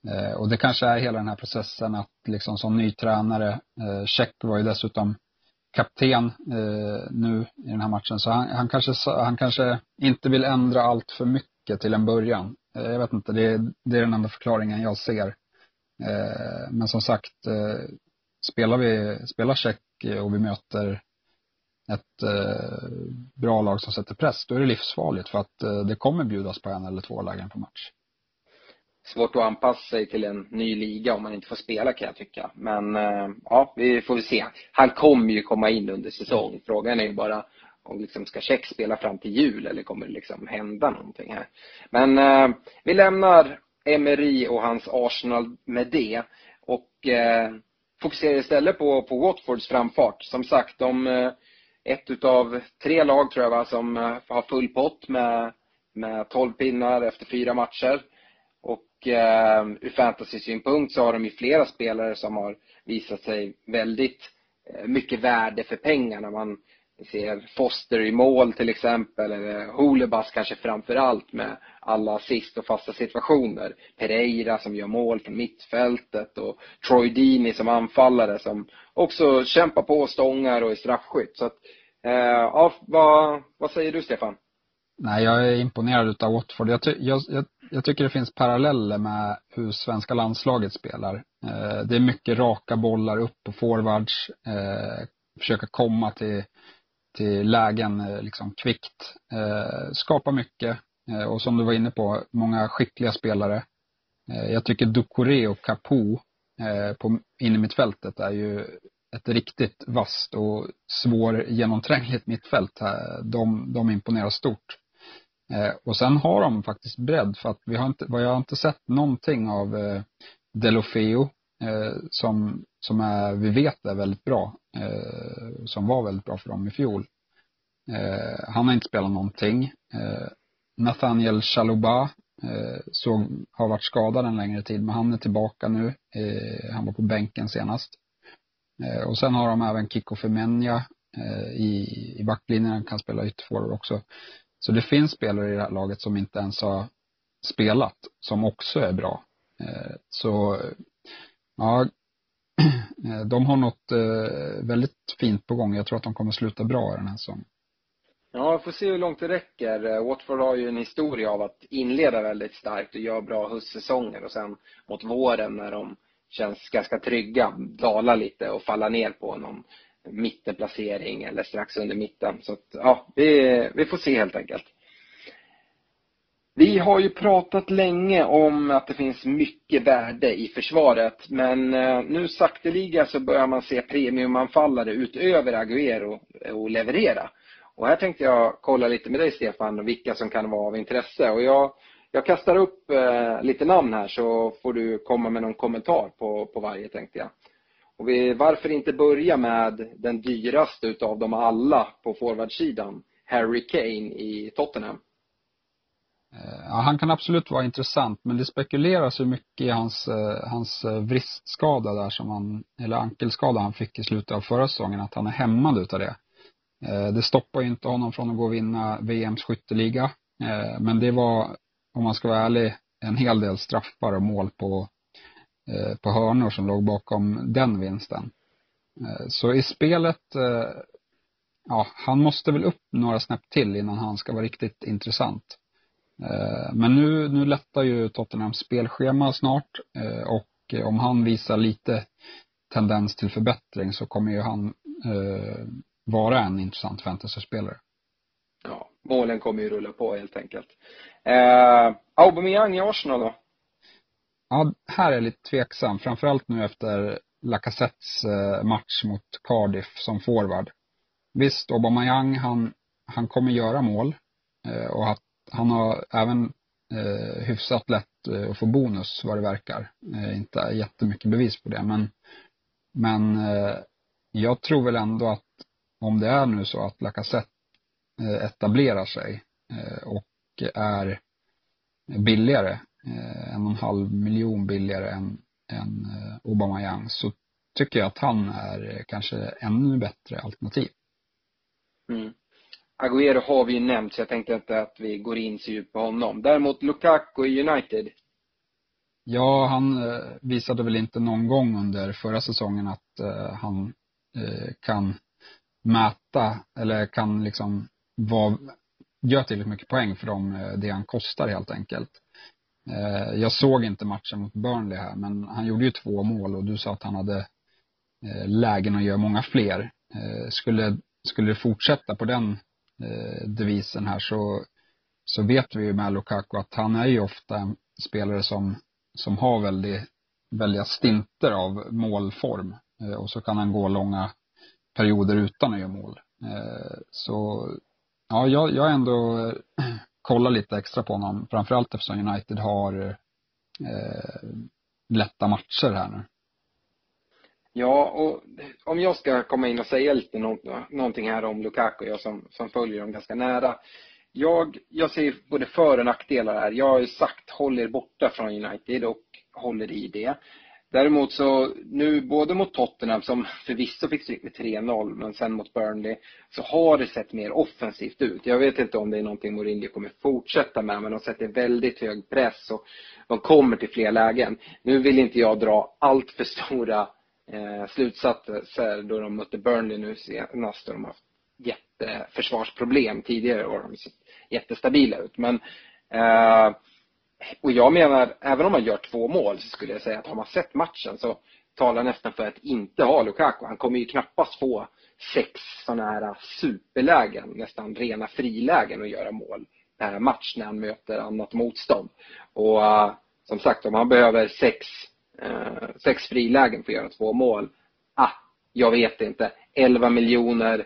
Eh, och det kanske är hela den här processen att liksom som ny tränare, eh, Check var ju dessutom kapten eh, nu i den här matchen. Så han, han, kanske, han kanske inte vill ändra allt för mycket till en början. Eh, jag vet inte, det, det är den enda förklaringen jag ser. Eh, men som sagt, eh, spelar vi, spelar check och vi möter ett eh, bra lag som sätter press, då är det livsfarligt för att det kommer bjudas på en eller två lägen på match. Svårt att anpassa sig till en ny liga om man inte får spela kan jag tycka. Men ja, vi får väl se. Han kommer ju komma in under säsong. Frågan är ju bara om liksom ska Check spela fram till jul eller kommer det liksom hända någonting här. Men eh, vi lämnar Emery och hans Arsenal med det. Och eh, fokuserar istället på, på Watfords framfart. Som sagt, de eh, ett utav tre lag tror jag va, som eh, har full pott med, med 12 pinnar efter fyra matcher. Och eh, ur fantasy-synpunkt så har de ju flera spelare som har visat sig väldigt eh, mycket värde för pengarna. Man vi ser Foster i mål till exempel, eller Holebas kanske framför allt med alla assist och fasta situationer. Pereira som gör mål från mittfältet och Troy Dini som anfallare som också kämpar på stångar och är straffskytt. Så att, eh, ja, vad, vad säger du Stefan? Nej, jag är imponerad utav Watford. Jag, ty jag, jag, jag, tycker det finns paralleller med hur svenska landslaget spelar. Eh, det är mycket raka bollar upp på forwards, eh, försöka komma till till lägen eh, liksom kvickt. Eh, skapar mycket eh, och som du var inne på, många skickliga spelare. Eh, jag tycker Ducoré och Capo eh, på innermittfältet är ju ett riktigt vasst och svårgenomträngligt mittfält. De, de imponerar stort. Eh, och sen har de faktiskt bredd för att vi har inte, jag har inte sett någonting av eh, Delofeo eh, Eh, som, som är, vi vet är väldigt bra, eh, som var väldigt bra för dem i fjol. Eh, han har inte spelat någonting. Eh, Nathaniel Chaluba eh, såg, har varit skadad en längre tid, men han är tillbaka nu. Eh, han var på bänken senast. Eh, och sen har de även Kiko Femenya eh, i, i backlinjen, han kan spela ytterforward också. Så det finns spelare i det här laget som inte ens har spelat, som också är bra. Eh, så Ja, eh, de har något eh, väldigt fint på gång. Jag tror att de kommer sluta bra i den här säsongen. Ja, vi får se hur långt det räcker. Eh, Watford har ju en historia av att inleda väldigt starkt och göra bra höstsäsonger och sen mot våren när de känns ganska trygga, dala lite och falla ner på någon mittenplacering eller strax under mitten. Så att, ja, vi, vi får se helt enkelt. Vi har ju pratat länge om att det finns mycket värde i försvaret men eh, nu sakteliga så börjar man se premiumanfallare utöver Agüero eh, och leverera. Och här tänkte jag kolla lite med dig Stefan vilka som kan vara av intresse och jag, jag kastar upp eh, lite namn här så får du komma med någon kommentar på, på varje tänkte jag. Och vi, varför inte börja med den dyraste utav dem alla på forwardsidan, Harry Kane i Tottenham. Eh, ja, han kan absolut vara intressant, men det spekuleras hur mycket i hans, eh, hans eh, vristskada där som han, eller ankelskada han fick i slutet av förra säsongen, att han är hämmad utav det. Det stoppar ju inte honom från att gå och vinna VMs skytteliga. Men det var, om man ska vara ärlig, en hel del straffar och mål på, på hörnor som låg bakom den vinsten. Så i spelet, ja, han måste väl upp några snäpp till innan han ska vara riktigt intressant. Eh, men nu, nu lättar ju Tottenhams spelschema snart eh, och om han visar lite tendens till förbättring så kommer ju han eh, vara en intressant fantasyspelare. Ja, målen kommer ju rulla på helt enkelt. Eh, Aubameyang i Arsenal då? Ja, här är jag lite tveksam. Framförallt nu efter Lacazettes eh, match mot Cardiff som forward. Visst, Aubameyang han, han kommer göra mål eh, och han har även eh, hyfsat lätt eh, att få bonus vad det verkar. Eh, inte jättemycket bevis på det men, men eh, jag tror väl ändå att om det är nu så att Lacazette eh, etablerar sig eh, och är billigare, eh, en och en halv miljon billigare än, än eh, Aubameyang så tycker jag att han är eh, kanske ännu bättre alternativ. Mm. Agüero har vi ju nämnt så jag tänkte inte att vi går in så djupt på honom. Däremot Lukaku i United. Ja, han eh, visade väl inte någon gång under förra säsongen att eh, han eh, kan mäta eller kan liksom vara, göra tillräckligt mycket poäng för dem, det han kostar helt enkelt. Jag såg inte matchen mot Burnley här, men han gjorde ju två mål och du sa att han hade lägen att göra många fler. Skulle, skulle det fortsätta på den Eh, devisen här så, så vet vi ju med Lukaku att han är ju ofta en spelare som, som har väldigt, väldiga stinter av målform. Eh, och så kan han gå långa perioder utan att göra mål. Eh, så ja, jag, jag ändå eh, kollar lite extra på honom. Framförallt eftersom United har eh, lätta matcher här nu. Ja, och om jag ska komma in och säga lite någonting här om Lukaku, jag som, som följer dem ganska nära. Jag, jag ser både för och nackdelar här. Jag har ju sagt håll er borta från United och håller i det. Däremot så nu både mot Tottenham som förvisso fick stryk med 3-0 men sen mot Burnley så har det sett mer offensivt ut. Jag vet inte om det är någonting Mourinho kommer fortsätta med men de sätter väldigt hög press och de kommer till fler lägen. Nu vill inte jag dra allt för stora Eh, slutsatser då de mötte Burnley nu senast och de har haft jätteförsvarsproblem tidigare och de har sett jättestabila ut. Men eh, och jag menar, även om man gör två mål så skulle jag säga att har man sett matchen så talar nästan för att inte ha Lukaku. Han kommer ju knappast få sex sådana här superlägen, nästan rena frilägen att göra mål per match när han möter annat motstånd. Och eh, som sagt, om han behöver sex, Eh, sex frilägen för att göra två mål, ah, jag vet inte. 11 miljoner,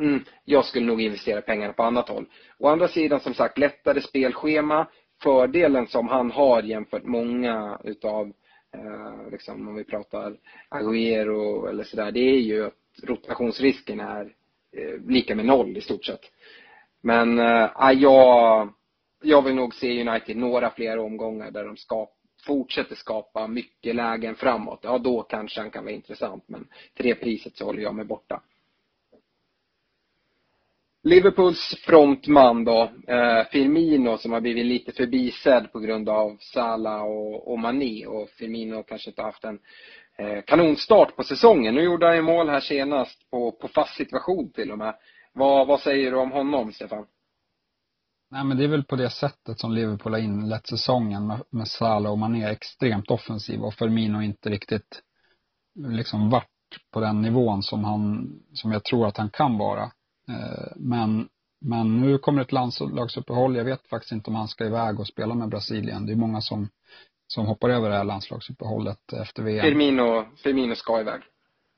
mm, jag skulle nog investera pengarna på annat håll. Å andra sidan, som sagt, lättare spelschema, fördelen som han har jämfört många utav, eh, liksom om vi pratar Agüero eller sådär, det är ju att rotationsrisken är eh, lika med noll i stort sett. Men eh, ah, jag, jag vill nog se United några fler omgångar där de skapar fortsätter skapa mycket lägen framåt. Ja, då kanske han kan vara intressant, men till det priset så håller jag mig borta. Liverpools frontman då, eh, Firmino som har blivit lite förbisedd på grund av Salah och, och Mané och Firmino kanske inte haft en eh, kanonstart på säsongen. Nu gjorde han ju mål här senast på, på fast situation till och med. Vad, vad säger du om honom, Stefan? Nej men det är väl på det sättet som Liverpool har inlett säsongen med, med Salah och Mané extremt offensiv och Firmino inte riktigt liksom varit på den nivån som han, som jag tror att han kan vara. Eh, men, men nu kommer ett landslagsuppehåll. Jag vet faktiskt inte om han ska iväg och spela med Brasilien. Det är många som, som hoppar över det här landslagsuppehållet efter VM. Firmino, Firmino ska iväg.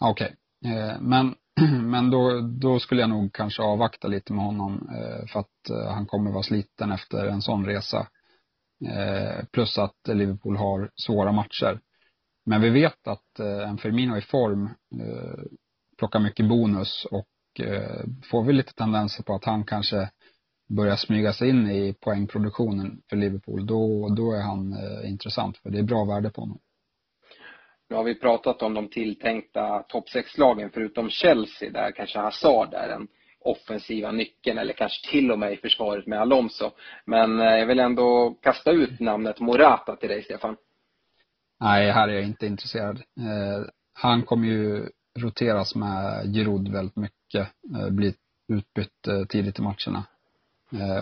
Okej. Okay. Eh, men, men då, då skulle jag nog kanske avvakta lite med honom eh, för att eh, han kommer vara sliten efter en sån resa. Eh, plus att Liverpool har svåra matcher. Men vi vet att en Firmino i form plockar mycket bonus och får vi lite tendenser på att han kanske börjar smyga sig in i poängproduktionen för Liverpool, då, då är han intressant för det är bra värde på honom. Nu har vi pratat om de tilltänkta topp 6-lagen förutom Chelsea där kanske Hazard är den offensiva nyckeln eller kanske till och med i försvaret med Alonso. Men eh, jag vill ändå kasta ut namnet Morata till dig Stefan. Nej, här är jag inte intresserad. Eh, han kommer ju roteras med Giroud väldigt mycket, eh, Bli blir utbytt tidigt i matcherna.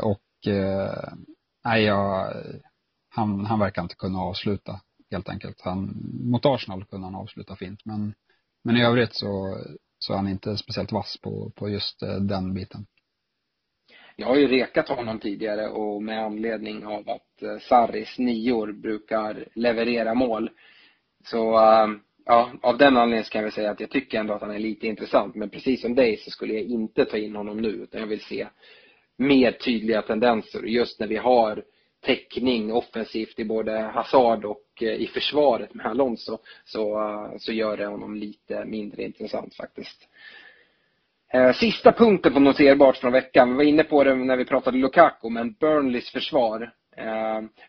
Och nej, jag, han, han verkar inte kunna avsluta helt enkelt. Han, mot Arsenal kunde han avsluta fint men, men i övrigt så, så är han inte speciellt vass på, på just eh, den biten. Jag har ju rekat honom tidigare och med anledning av att eh, Sarris nior brukar leverera mål. Så eh, ja, av den anledningen kan jag säga att jag tycker ändå att han är lite intressant. Men precis som dig så skulle jag inte ta in honom nu utan jag vill se mer tydliga tendenser. Just när vi har täckning offensivt i både Hazard och eh, i försvaret med Alonso så, eh, så gör det honom lite mindre intressant faktiskt. Eh, sista punkten på noterbart från veckan, vi var inne på det när vi pratade Lukaku, men Burnleys försvar.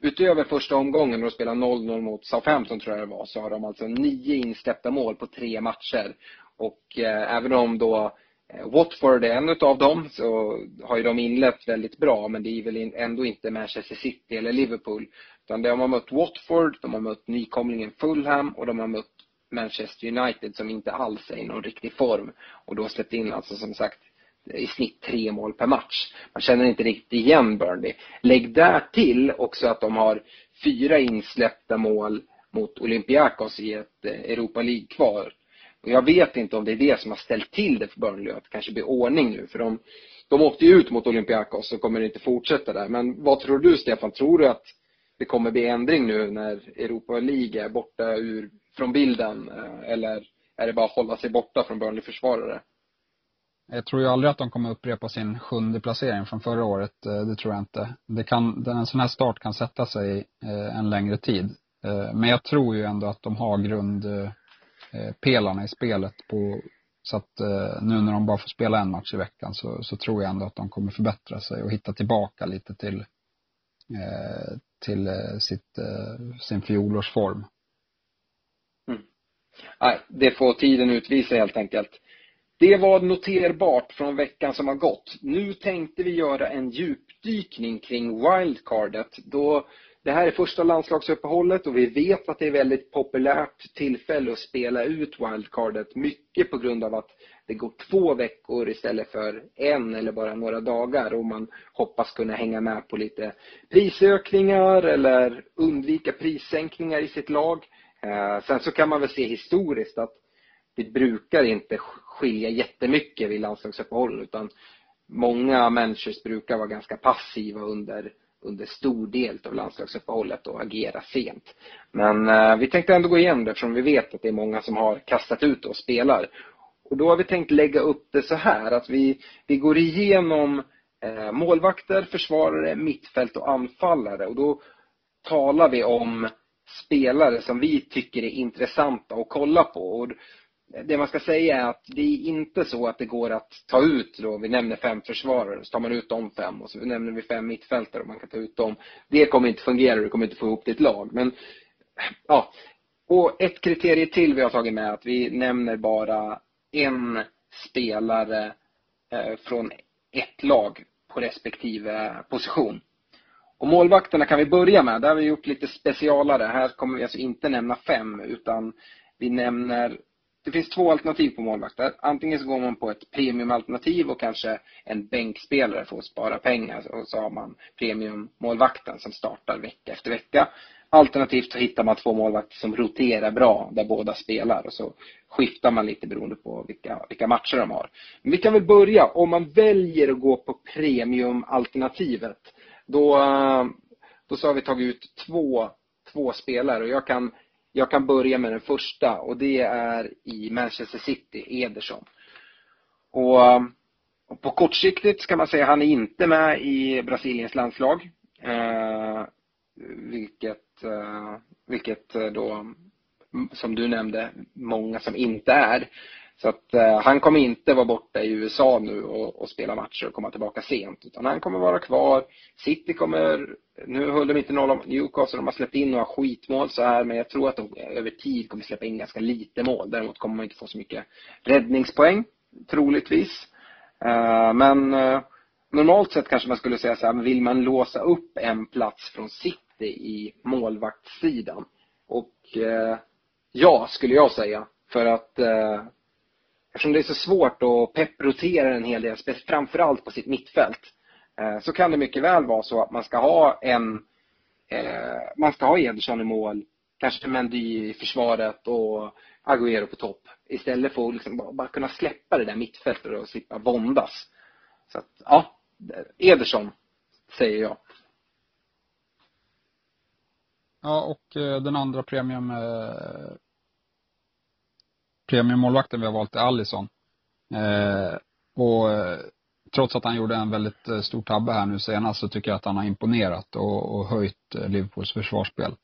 utöver första omgången då de spelade 0-0 mot Southampton tror jag det var, så har de alltså nio insläppta mål på tre matcher. Och även om då Eh, Watford är en av dem, så har ju de inlett väldigt bra, men det är väl ändå inte Manchester City eller Liverpool. Utan de har mött Watford, de har mött nykomlingen Fulham och de har mött Manchester United som inte alls är i någon riktig form. Och då släppt in alltså som sagt i snitt tre mål per match. Man känner inte riktigt igen Burnley. Lägg där till också att de har fyra insläppta mål mot Olympiakos i ett eh, Europa League-kvar. Och jag vet inte om det är det som har ställt till det för Burnley, att det kanske blir ordning nu. För de, de åkte ju ut mot Olympiakos och kommer inte fortsätta där. Men vad tror du Stefan? Tror du att det kommer bli ändring nu när Europa League är borta ur, från bilden? Eh, eller är det bara att hålla sig borta från Burnley-försvarare? Jag tror ju aldrig att de kommer upprepa sin sjunde placering från förra året. Eh, det tror jag inte. Det kan, en sån här start kan sätta sig eh, en längre tid. Men jag tror ju ändå att de har grund Eh, pelarna i spelet på så att eh, nu när de bara får spela en match i veckan så, så tror jag ändå att de kommer förbättra sig och hitta tillbaka lite till eh, till eh, sitt, eh, sin fjolårsform. Mm. Nej, det får tiden utvisa helt enkelt. Det var noterbart från veckan som har gått. Nu tänkte vi göra en djupdykning kring wildcardet då det här är första landslagsuppehållet och vi vet att det är väldigt populärt tillfälle att spela ut wildcardet. Mycket på grund av att det går två veckor istället för en eller bara några dagar och man hoppas kunna hänga med på lite prisökningar eller undvika prissänkningar i sitt lag. Eh, sen så kan man väl se historiskt att det brukar inte skilja jättemycket vid landslagsuppehåll utan många managers brukar vara ganska passiva under under stor del av landslagsuppehållet och agera sent. Men eh, vi tänkte ändå gå igenom det eftersom vi vet att det är många som har kastat ut och spelar. Och då har vi tänkt lägga upp det så här att vi, vi går igenom eh, målvakter, försvarare, mittfält och anfallare och då talar vi om spelare som vi tycker är intressanta att kolla på. Och det man ska säga är att det är inte så att det går att ta ut då, vi nämner fem försvarare, så tar man ut de fem och så nämner vi fem mittfältare och man kan ta ut dem. Det kommer inte fungera, du kommer inte få ihop ditt lag. Men ja, och ett kriterie till vi har tagit med att vi nämner bara en spelare eh, från ett lag på respektive position. Och målvakterna kan vi börja med. Där har vi gjort lite specialare. Här kommer vi alltså inte nämna fem utan vi nämner det finns två alternativ på målvakter. Antingen så går man på ett premiumalternativ och kanske en bänkspelare för att spara pengar. Och så har man premiummålvakten som startar vecka efter vecka. Alternativt så hittar man två målvakter som roterar bra, där båda spelar. Och så skiftar man lite beroende på vilka, vilka matcher de har. Men vi kan väl börja. Om man väljer att gå på premiumalternativet, då, då så har vi tagit ut två, två spelare. Och jag kan jag kan börja med den första och det är i Manchester City, Ederson. Och, och på kortsiktigt ska man säga att han är inte med i Brasiliens landslag. Eh, vilket, eh, vilket då, som du nämnde, många som inte är. Så att eh, han kommer inte vara borta i USA nu och, och, spela matcher och komma tillbaka sent. Utan han kommer vara kvar. City kommer, nu höll de inte noll om Newcastle, de har släppt in några skitmål så här. Men jag tror att de eh, över tid kommer släppa in ganska lite mål. Däremot kommer man inte få så mycket räddningspoäng, troligtvis. Eh, men eh, normalt sett kanske man skulle säga så här, vill man låsa upp en plats från City i målvaktssidan? Och eh, ja, skulle jag säga. För att eh, eftersom det är så svårt att pepprotera en hel del, framförallt på sitt mittfält, eh, så kan det mycket väl vara så att man ska ha en, eh, man ska ha Ederson i mål, kanske Mendy i försvaret och Agüero på topp. Istället för att liksom bara kunna släppa det där mittfältet och slippa våndas. Så att, ja, Ederson, säger jag. Ja, och eh, den andra premium premiummålvakten vi har valt är Allison. Eh, och eh, trots att han gjorde en väldigt eh, stor tabbe här nu senast så tycker jag att han har imponerat och, och höjt eh, Liverpools försvarsspel.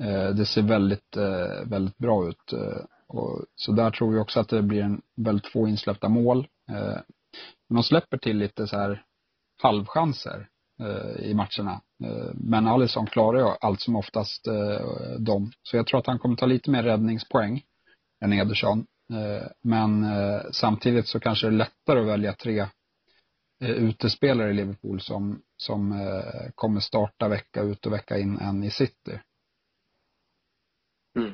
Eh, det ser väldigt, väldigt bra ut. Och, så där tror vi också att det blir en väldigt få insläppta mål. Men de släpper till lite så här halvchanser i matcherna. Men Alisson klarar ju allt som oftast dem. Så jag tror att han kommer ta lite mer räddningspoäng än Ederson. Eh, men eh, samtidigt så kanske det är lättare att välja tre eh, utespelare i Liverpool som, som kommer starta vecka ut och vecka in än i City. Mm.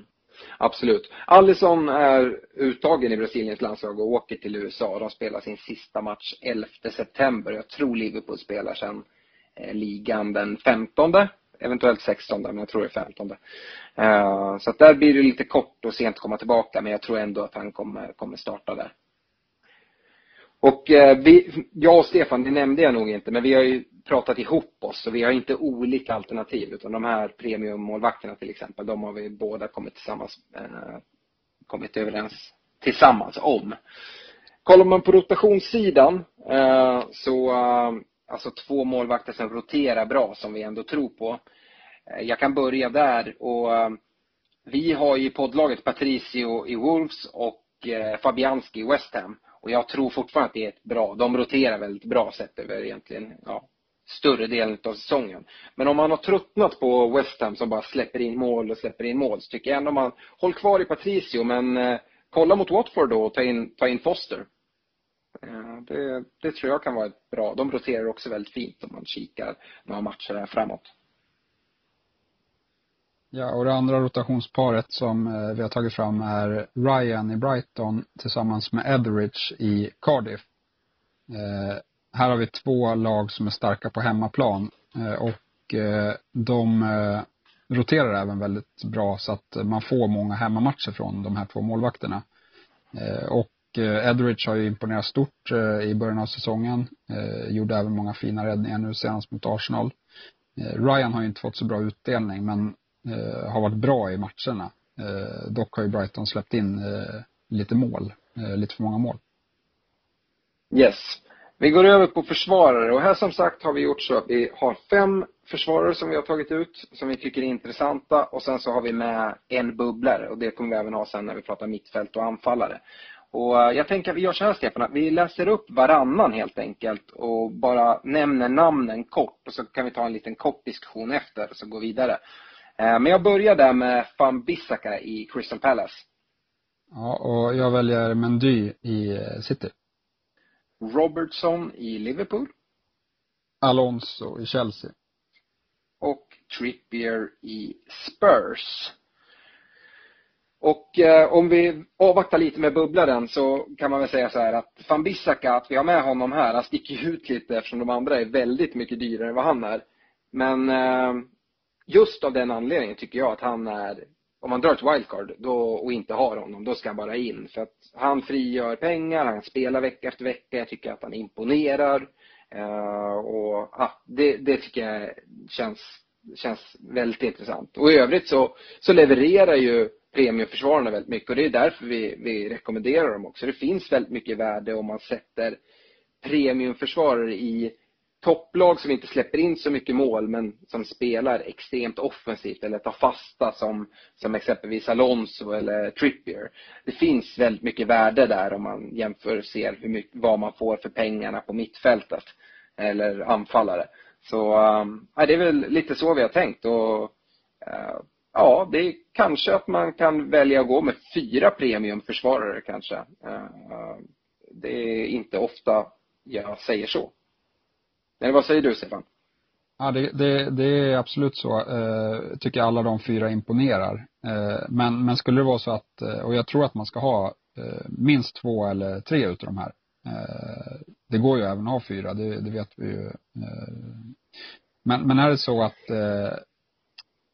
Absolut. Allison är uttagen i Brasiliens landslag och åker till USA. De spelar sin sista match 11 september. Jag tror Liverpool spelar sen ligan den 15 eventuellt 16 men jag tror det är 15 uh, eh, Så att där blir det lite kort och sent att komma tillbaka men jag tror ändå att han kommer, kommer starta där. Och uh, vi, jag och Stefan, det nämnde jag nog inte, men vi har ju pratat ihop oss och vi har inte olika alternativ utan de här premiummålvakterna till exempel, de har vi båda kommit tillsammans, uh, kommit överens tillsammans om. Kollar man på rotationssidan så, alltså två målvakter som roterar bra som vi ändå tror på. Eh, jag kan börja där och eh, vi har ju poddlaget Patricio i Wolves och eh, Fabianski i West Ham. Och jag tror fortfarande att det är ett bra, de roterar väldigt bra sett över egentligen, ja, större delen av säsongen. Men om man har tröttnat på West Ham som bara släpper in mål och släpper in mål så tycker jag ändå man, håll kvar i Patricio men eh, kolla mot Watford då och ta in, ta in Foster. Eh, det, det tror jag kan vara ett bra, de roterar också väldigt fint om man kikar några matcher här framåt. Ja, och det andra rotationsparet som eh, vi har tagit fram är Ryan i Brighton tillsammans med Etheridge i Cardiff. Eh, här har vi två lag som är starka på hemmaplan eh, och eh, de eh, roterar även väldigt bra så att man får många hemmamatcher från de här två målvakterna. Eh, Eh, och har ju imponerat stort eh, i början av säsongen. Eh, gjorde även många fina räddningar nu senast mot Arsenal. Ryan har ju inte fått så bra utdelning men har varit bra i matcherna. Dock har ju Brighton släppt in lite mål, lite för många mål. Yes. Vi går över på försvarare och här som sagt har vi gjort så att vi har fem försvarare som vi har tagit ut som vi tycker är intressanta och sen så har vi med en bubblare och det kommer vi även ha sen när vi pratar mittfält och anfallare. Och eh, jag tänker att vi gör så här Stefan, att vi läser upp varannan helt enkelt och bara nämner namnen kort och så kan vi ta en liten kort diskussion efter och så gå vidare. Eh, men jag börjar där med Van Bissaka i Crystal Palace. Ja, och jag väljer Mendy i eh, City. Robertson i Liverpool. Alonso i Chelsea. Och Trippier i Spurs. Och eh, om vi avvaktar lite med bubblaren så kan man väl säga så här att van Bissaka, att vi har med honom här, han sticker ut lite eftersom de andra är väldigt mycket dyrare än vad han är. Men eh, just av den anledningen tycker jag att han är, om man drar ett wildcard då, och inte har honom, då ska han bara in. För att han frigör pengar, han spelar vecka efter vecka, jag tycker att han imponerar. Eh, och ja, det, det tycker jag känns, känns väldigt intressant. Och i övrigt så, så levererar ju premiumförsvararna väldigt mycket och det är därför vi, vi rekommenderar dem också. Det finns väldigt mycket värde om man sätter premiumförsvarare i topplag som inte släpper in så mycket mål men som spelar extremt offensivt eller tar fasta som, som exempelvis Alonso eller Trippier. Det finns väldigt mycket värde där om man jämför och ser hur mycket, vad man får för pengarna på mittfältet eller anfallare. Så äh, det är väl lite så vi har tänkt och äh, ja, det är kanske att man kan välja att gå med fyra premiumförsvarare kanske. Eh, det är inte ofta jag säger så. Eller vad säger du Stefan? Ja, det, det, det är absolut så. Eh, tycker alla de fyra imponerar. Eh, men, men skulle det vara så att, eh, och jag tror att man ska ha eh, minst två eller tre utav de här. Eh, det går ju även att ha fyra, det, det vet vi ju. Eh, men, men är det så att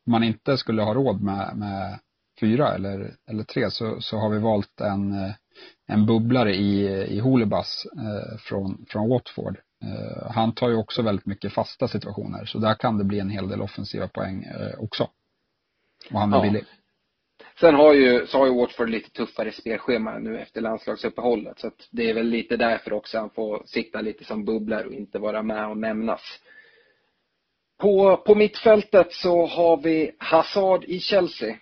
man inte skulle ha råd med, med fyra eller, eller tre så, så har vi valt en, en bubblare i, i Holibas från, från Watford Eh, han tar ju också väldigt mycket fasta situationer, så där kan det bli en hel del offensiva poäng eh, också. Och han är ja. billig. Sen har ju, så har ju Watford lite tuffare spelschema nu efter landslagsuppehållet. Så att det är väl lite därför också han får sitta lite som bubblare och inte vara med och nämnas. På, på mittfältet så har vi Hazard i Chelsea.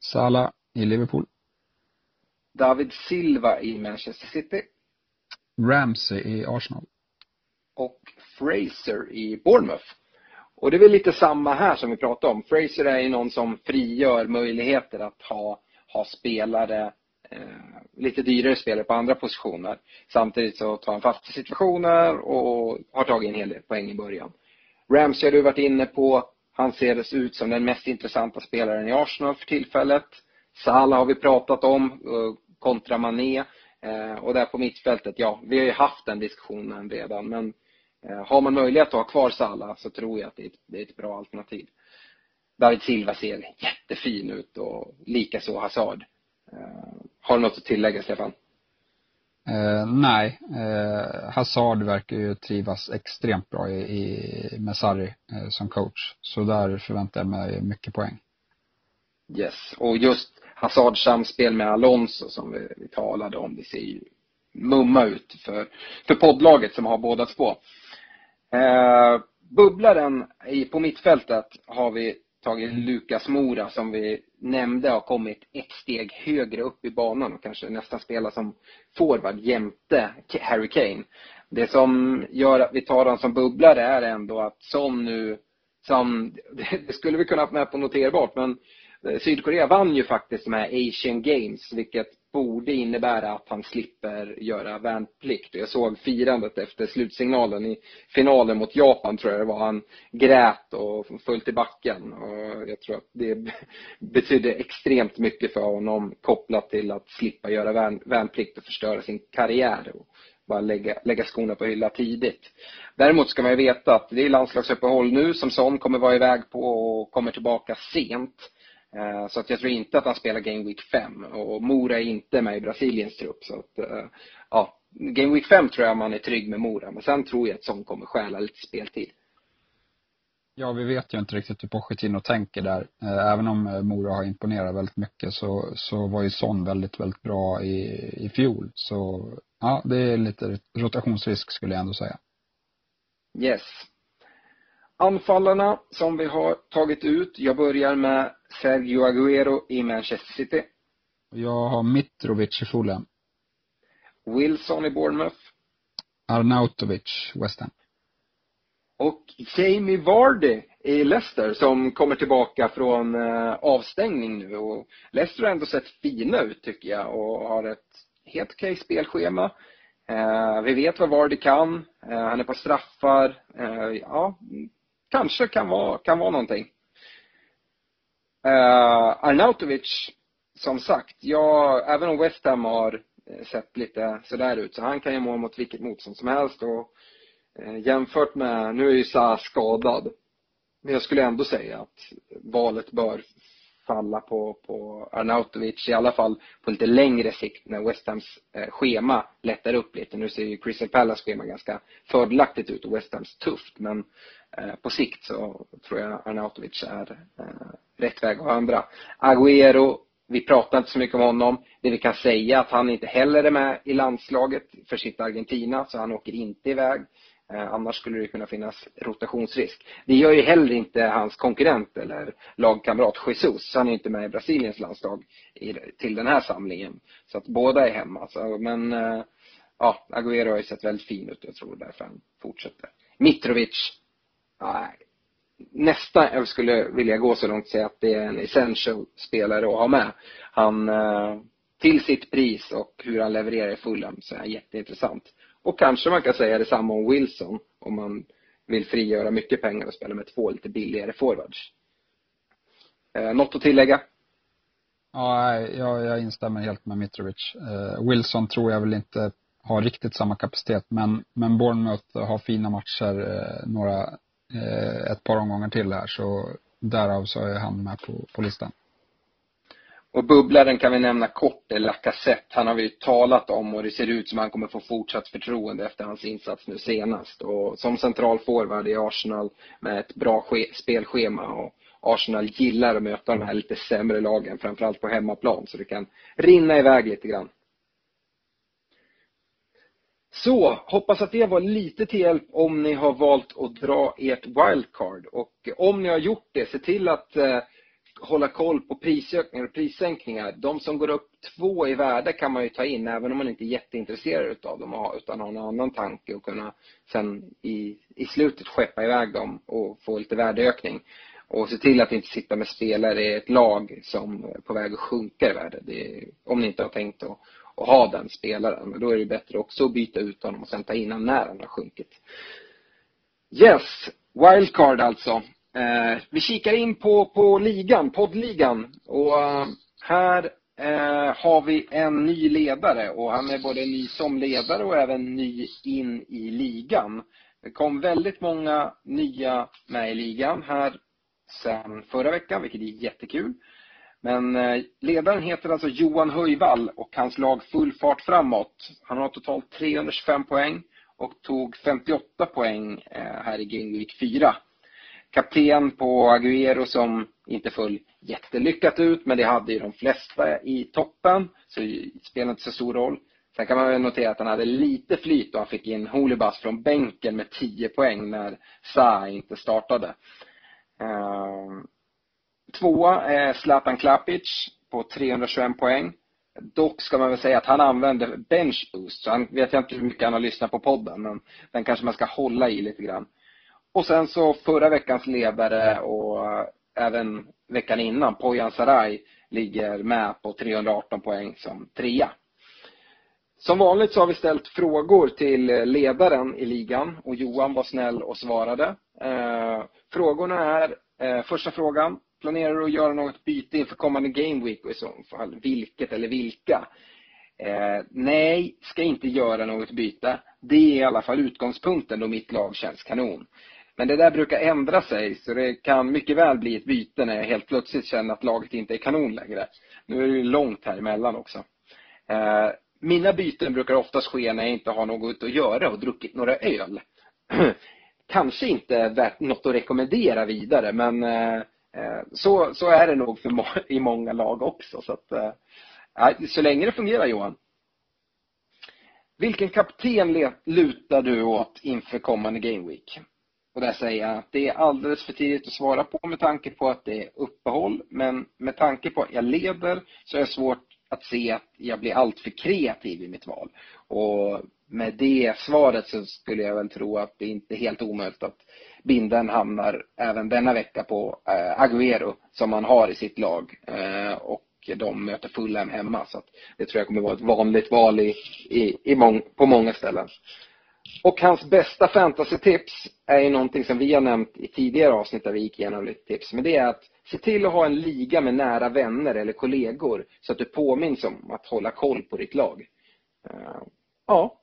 Salah i Liverpool. David Silva i Manchester City. Ramsey i Arsenal. Och Fraser i Bournemouth. Och det är väl lite samma här som vi pratade om. Fraser är ju någon som frigör möjligheter att ha, ha spelare, eh, lite dyrare spelare på andra positioner. Samtidigt så tar han fasta situationer och har tagit en hel del poäng i början. Ramsey har du varit inne på. Han ser ut som den mest intressanta spelaren i Arsenal för tillfället. Salah har vi pratat om, eh, kontra Mané. Eh, och där på mittfältet, ja, vi har ju haft den diskussionen redan men eh, har man möjlighet att ha kvar Salah så tror jag att det är ett, det är ett bra alternativ. David Silva ser jättefin ut och likaså Hazard. Har du något att tillägga, Stefan? Eh, nej, eh, Hazard verkar ju trivas extremt bra i, i med Sarri eh, som coach. Så där förväntar jag mig mycket poäng. Yes, och just Hazards samspel med Alonso som vi, vi talade om, det ser ju mumma ut för, för poddlaget som har båda två. Eh, bubblaren i, på mittfältet har vi tagit Lukas Mora som vi nämnde har kommit ett steg högre upp i banan och kanske nästan spelar som forward jämte Harry Kane. Det som gör att vi tar honom som bubblare är ändå att som nu, som, det skulle vi kunna ha med på noterbart men eh, Sydkorea vann ju faktiskt de här Asian Games vilket borde innebära att han slipper göra värnplikt. Jag såg firandet efter slutsignalen i finalen mot Japan tror jag det var. Han grät och föll till backen. Och jag tror att det betydde extremt mycket för honom kopplat till att slippa göra värn, värnplikt och förstöra sin karriär. Och bara lägga, lägga skorna på hylla tidigt. Däremot ska man ju veta att det är landslagsuppehåll nu som Son kommer vara iväg på och kommer tillbaka sent. Eh, så att jag tror inte att han spelar Game Week 5 och Mora är inte med i Brasiliens trupp. Så att, eh, ja, Game Week 5 tror jag man är trygg med Mora. Men sen tror jag att Son kommer stjäla lite speltid. Ja, vi vet ju inte riktigt hur Pochettino tänker där. Eh, även om Mora har imponerat väldigt mycket så, så var ju Son väldigt, väldigt bra i, i fjol. Så ja, det är lite rotationsrisk skulle jag ändå säga. Yes. Anfallarna som vi har tagit ut. Jag börjar med Sergio Aguero i Manchester City. Jag har Mitrovic i Fulham. Wilson i Bournemouth. Arnautovic, West Ham. Och Jamie Vardy i Leicester som kommer tillbaka från eh, avstängning nu och Leicester har ändå sett fina ut tycker jag och har ett helt okej spelschema. Eh, vi vet vad Vardy kan. Eh, han är på straffar. Ja, kanske kan vara, kan vara någonting. Uh, Arnautovic, som sagt, jag, även om West Ham har eh, sett lite sådär ut, så han kan ju må mot vilket motstånd som helst och uh, jämfört med, nu är ju Sa skadad, men jag skulle ändå säga att valet bör falla på, på Arnautovic, i alla fall på lite längre sikt när West Hams eh, schema lättar upp lite. Nu ser ju Crystal Palace schema ganska fördelaktigt ut och West Hams tufft, men Eh, på sikt så tror jag Arnautovic är eh, rätt väg att vandra. Agüero, vi pratar inte så mycket om honom. Det vi kan säga är att han inte heller är med i landslaget för sitt Argentina, så han åker inte iväg. Eh, annars skulle det kunna finnas rotationsrisk. Det gör ju heller inte hans konkurrent eller lagkamrat Jesus. Han är inte med i Brasiliens landslag till den här samlingen. Så att båda är hemma. Men ja, Agüero har ju sett väldigt fin ut. Jag tror därför han fortsätter. Mitrovic ja, nästan jag skulle vilja gå så långt och säga att det är en essential spelare att ha med. Han, eh, till sitt pris och hur han levererar i Fulham så är han jätteintressant. Och kanske man kan säga detsamma om Wilson om man vill frigöra mycket pengar och spela med två lite billigare forwards. Eh, något att tillägga? Ja, jag, jag instämmer helt med Mitrovic. Eh, Wilson tror jag väl inte har riktigt samma kapacitet men, men Bournemouth har fina matcher, eh, några, Eh, ett par omgångar till här så därav så är han med på, på listan. Och bubblaren kan vi nämna kort är Lacazette. Han har vi ju talat om och det ser ut som han kommer få fortsatt förtroende efter hans insats nu senast. Och som central forward i Arsenal med ett bra spelschema och Arsenal gillar att möta de här lite sämre lagen, framförallt på hemmaplan, så det kan rinna iväg lite grann. Så, hoppas att det var lite till hjälp om ni har valt att dra ert wildcard. Och om ni har gjort det, se till att eh, hålla koll på prisökningar och prissänkningar. De som går upp två i värde kan man ju ta in även om man inte är jätteintresserad utav dem utan har en annan tanke och kunna sen i, i slutet skeppa iväg dem och få lite värdeökning. Och se till att inte sitta med spelare i ett lag som är på väg att sjunka i värde. Det, om ni inte har tänkt att, och ha den spelaren. Men då är det bättre också att byta ut honom och sen ta in honom när han har sjunkit. Yes, wildcard alltså. Eh, vi kikar in på, på ligan, poddligan. Och uh, här eh, har vi en ny ledare och han är både ny som ledare och även ny in i ligan. Det kom väldigt många nya med i ligan här sen förra veckan, vilket är jättekul. Men eh, ledaren heter alltså Johan Höjvall och hans lag Full fart framåt. Han har totalt 325 poäng och tog 58 poäng eh, här i Game Week 4 kapten på Agüero som inte föll jättelyckat ut, men det hade ju de flesta i toppen, så det spelar inte så stor roll. Sen kan man väl notera att han hade lite flyt och han fick in Holibas från bänken med 10 poäng när Sa inte startade. Eh, Tvåa är Zlatan Klapic på 321 poäng. Dock ska man väl säga att han använder bench boost, så han vet jag inte hur mycket han har lyssnat på podden, men den kanske man ska hålla i lite grann. Och sen så förra veckans ledare och eh, även veckan innan, Poyan Sarai, ligger med på 318 poäng som trea. Som vanligt så har vi ställt frågor till ledaren i ligan och Johan var snäll och svarade. Eh, frågorna är, eh, första frågan, planerar du att göra något byte inför kommande Game Week och i så fall vilket eller vilka? Eh, nej, ska inte göra något byte. Det är i alla fall utgångspunkten då mitt lag känns kanon. Men det där brukar ändra sig så det kan mycket väl bli ett byte när jag helt plötsligt känner att laget inte är kanon längre. Nu är det ju långt här emellan också. Eh, mina byten brukar oftast ske när jag inte har något att göra och druckit några öl. Kanske inte värt något att rekommendera vidare men eh, Eh, så, så är det nog för må i många lag också. Så, att, eh, så länge det fungerar Johan. Vilken kapten lutar du åt inför kommande Game Week? Och där säger jag att det är alldeles för tidigt att svara på med tanke på att det är uppehåll. Men med tanke på att jag leder så är det svårt att se att jag blir alltför kreativ i mitt val. Och med det svaret så skulle jag väl tro att det inte är helt omöjligt att binden hamnar även denna vecka på eh, Agüero som han har i sitt lag. Eh, och de möter Fulham hemma. Så att det tror jag kommer vara ett vanligt val i, i, i mång, på många ställen. Och hans bästa fantasy-tips är ju någonting som vi har nämnt i tidigare avsnitt där vi gick igenom lite tips. Men det är att se till att ha en liga med nära vänner eller kollegor så att du påminns om att hålla koll på ditt lag. Eh, ja,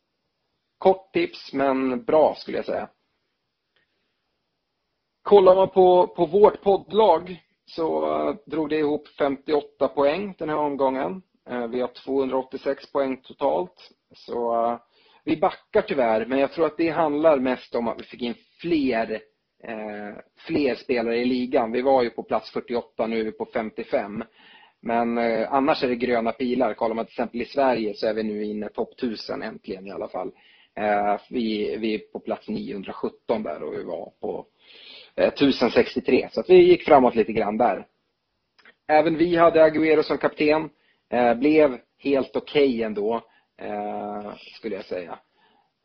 kort tips men bra skulle jag säga. Kollar man på, på vårt poddlag så eh, drog det ihop 58 poäng den här omgången. Eh, vi har 286 poäng totalt. Så eh, vi backar tyvärr, men jag tror att det handlar mest om att vi fick in fler, fler spelare i ligan. Vi var ju på plats 48, nu är vi på 55. Men annars är det gröna pilar. Kollar man till exempel i Sverige så är vi nu inne topp 1000 äntligen i alla fall. Vi, vi är på plats 917 där och vi var på Eh, 1063. Så att vi gick framåt lite grann där. Även vi hade Agüero som kapten. Eh, blev helt okej okay ändå eh, skulle jag säga.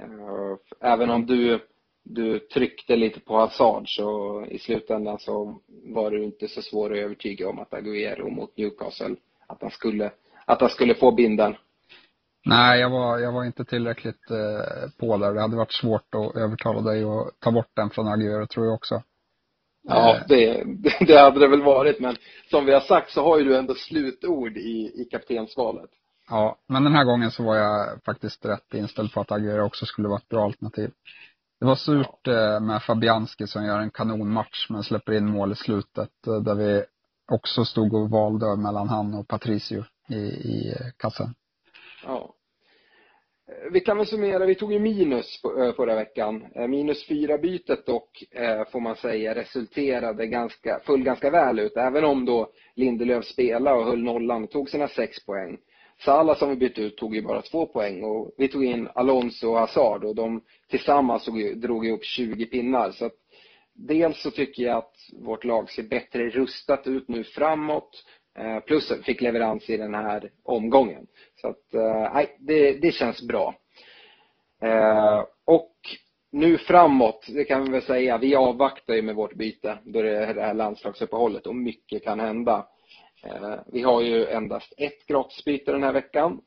Eh, även om du, du tryckte lite på Hazard så i slutändan så var det inte så svårt att övertyga om att Agüero mot Newcastle, att han skulle, att han skulle få binden. Nej, jag var, jag var inte tillräckligt eh, på där. Det hade varit svårt att övertala dig att ta bort den från Agüero, tror jag också. Ja, det, det hade det väl varit, men som vi har sagt så har ju du ändå slutord i, i kaptensvalet. Ja, men den här gången så var jag faktiskt rätt inställd på att Agüero också skulle vara ett bra alternativ. Det var surt. Eh, med Fabianski som gör en kanonmatch men släpper in mål i slutet eh, där vi också stod och valde mellan han och Patricio i, i kassen. Ja vi kan väl summera, vi tog ju minus eh, förra veckan. Eh, minus fyra bytet dock, eh, får man säga, resulterade ganska, föll ganska väl ut. Även om då Lindelöf spelade och höll nollan och tog sina sex poäng. Salah som vi bytte ut tog ju bara två poäng och vi tog in Alonso och Hazard och de tillsammans drog ihop 20 pinnar. Så att dels så tycker jag att vårt lag ser bättre rustat ut nu framåt. Eh, plus fick leverans i den här omgången. Så att, eh, nej, det, det känns bra. Eh, och nu framåt, det kan vi väl säga, vi avvaktar ju med vårt byte då det är det här landslagsuppehållet och mycket kan hända. Vi har ju endast ett gratisbyte den här veckan.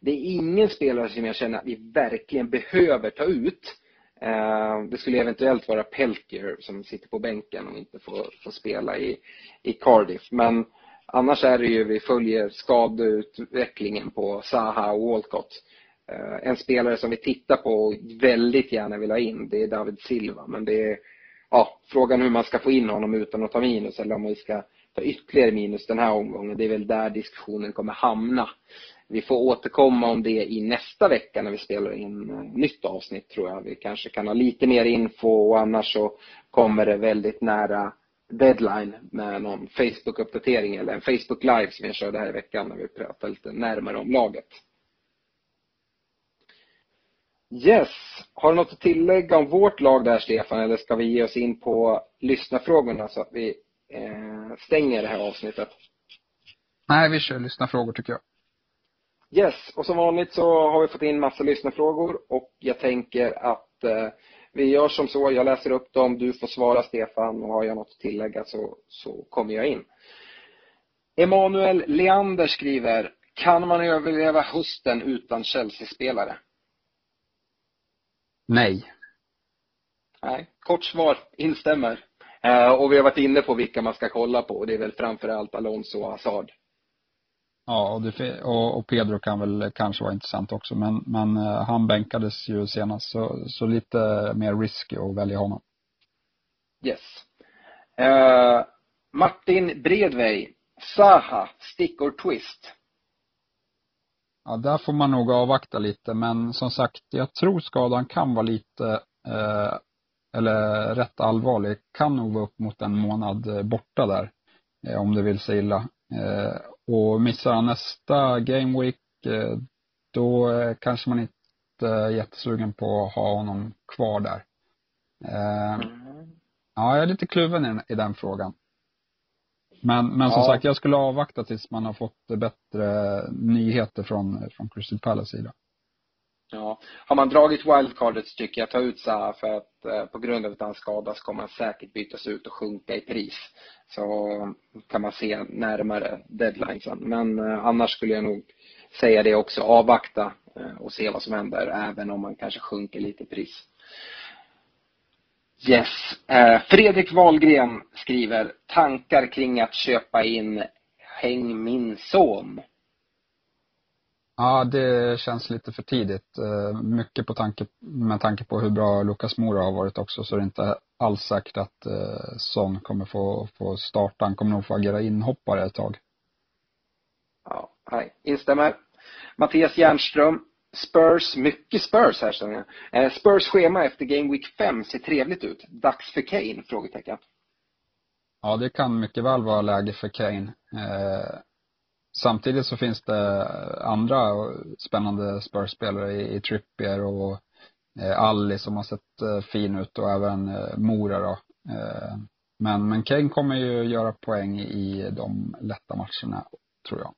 Det är ingen spelare som jag känner att vi verkligen behöver ta ut. Eh, det skulle eventuellt vara Pelker som sitter på bänken och inte får, får spela i, i Cardiff. Men annars är det ju, vi följer skadeutvecklingen på Zaha och Walcott. Eh, en spelare som vi tittar på och väldigt gärna vill ha in, det är David Silva. Men det är, ja, frågan hur man ska få in honom utan att ta minus eller om vi ska ta ytterligare minus den här omgången. Det är väl där diskussionen kommer hamna. Vi får återkomma om det i nästa vecka när vi spelar in eh, nytt avsnitt tror jag. Vi kanske kan ha lite mer info och annars så kommer det väldigt nära deadline med någon Facebook-uppdatering eller en Facebook live som jag körde här i veckan när vi pratar lite närmare om laget. Yes, har du något att tillägga om vårt lag där Stefan eller ska vi ge oss in på lyssnarfrågorna så att vi eh, stänger det här avsnittet? Nej, vi kör lyssnarfrågor tycker jag. Yes, och som vanligt så har vi fått in massa lyssnarfrågor och jag tänker att eh, vi gör som så, jag läser upp dem, du får svara Stefan och har jag något att tillägga så, så kommer jag in. Emanuel Leander skriver, kan man överleva hösten utan Chelsea-spelare? Nej. Nej, kort svar, instämmer. Eh, och vi har varit inne på vilka man ska kolla på och det är väl framförallt Alonso och Hazard. Ja, och, det, och, Pedro kan väl kanske vara intressant också, men, men uh, han bänkades ju senast, så, så lite mer risky att välja honom. Yes. Uh, Martin Bredvej, Saha, stick or twist? Ja, där får man nog avvakta lite, men som sagt, jag tror skadan kan vara lite, uh, eller rätt allvarlig, kan nog vara upp mot en månad borta där, om det vill sig illa. Och missar han nästa Game Week, eh, då kanske man inte är jättesugen på att ha honom kvar där. Eh. Ja, jag är lite kluven i, den frågan. Men, men som ja. sagt, jag skulle avvakta tills man har fått bättre nyheter från, från Crystal Palace sida. Ja. Har man dragit wildcardet så tycker jag ta ut Zaha för att eh, på grund av att han skadas kommer han säkert bytas ut och sjunka i pris. Så kan man se närmare deadlinesen. Men eh, annars skulle jag nog säga det också, avvakta eh, och se vad som händer även om man kanske sjunker lite i pris. Yes. Eh, Fredrik Wahlgren skriver tankar kring att köpa in Häng min son. Ja, det känns lite för tidigt. Eh, mycket på tanke, med tanke på hur bra Lukas Mora har varit också så är det inte alls säkert att eh, Son kommer få, få starta. Han kommer nog få agera inhoppare ett tag. Ja, nej, instämmer. Mattias Jernström, Spurs, mycket Spurs här känner jag. Eh, Spurs schema efter Game Week 5 ser trevligt ut. Dags för Kane? Frågetecken. Ja, det kan mycket väl vara läge för Kane. Eh, Samtidigt så finns det andra spännande Spurs-spelare i, i Trippier och eh, Alli som har sett eh, fin ut och även eh, Mora då. Eh, men, men Kane kommer ju göra poäng i de lätta matcherna, tror jag.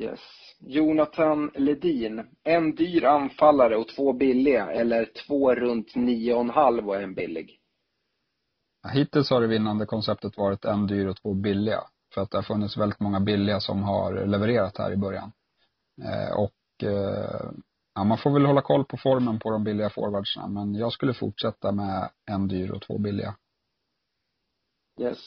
Yes. Jonathan Ledin. En dyr anfallare och två billiga eller två runt nio och en halv och en billig? Hittills har det vinnande konceptet varit en dyr och två billiga. För att det har funnits väldigt många billiga som har levererat här i början. Eh, och eh, ja, man får väl hålla koll på formen på de billiga forwardsarna. Men jag skulle fortsätta med en dyr och två billiga. Yes.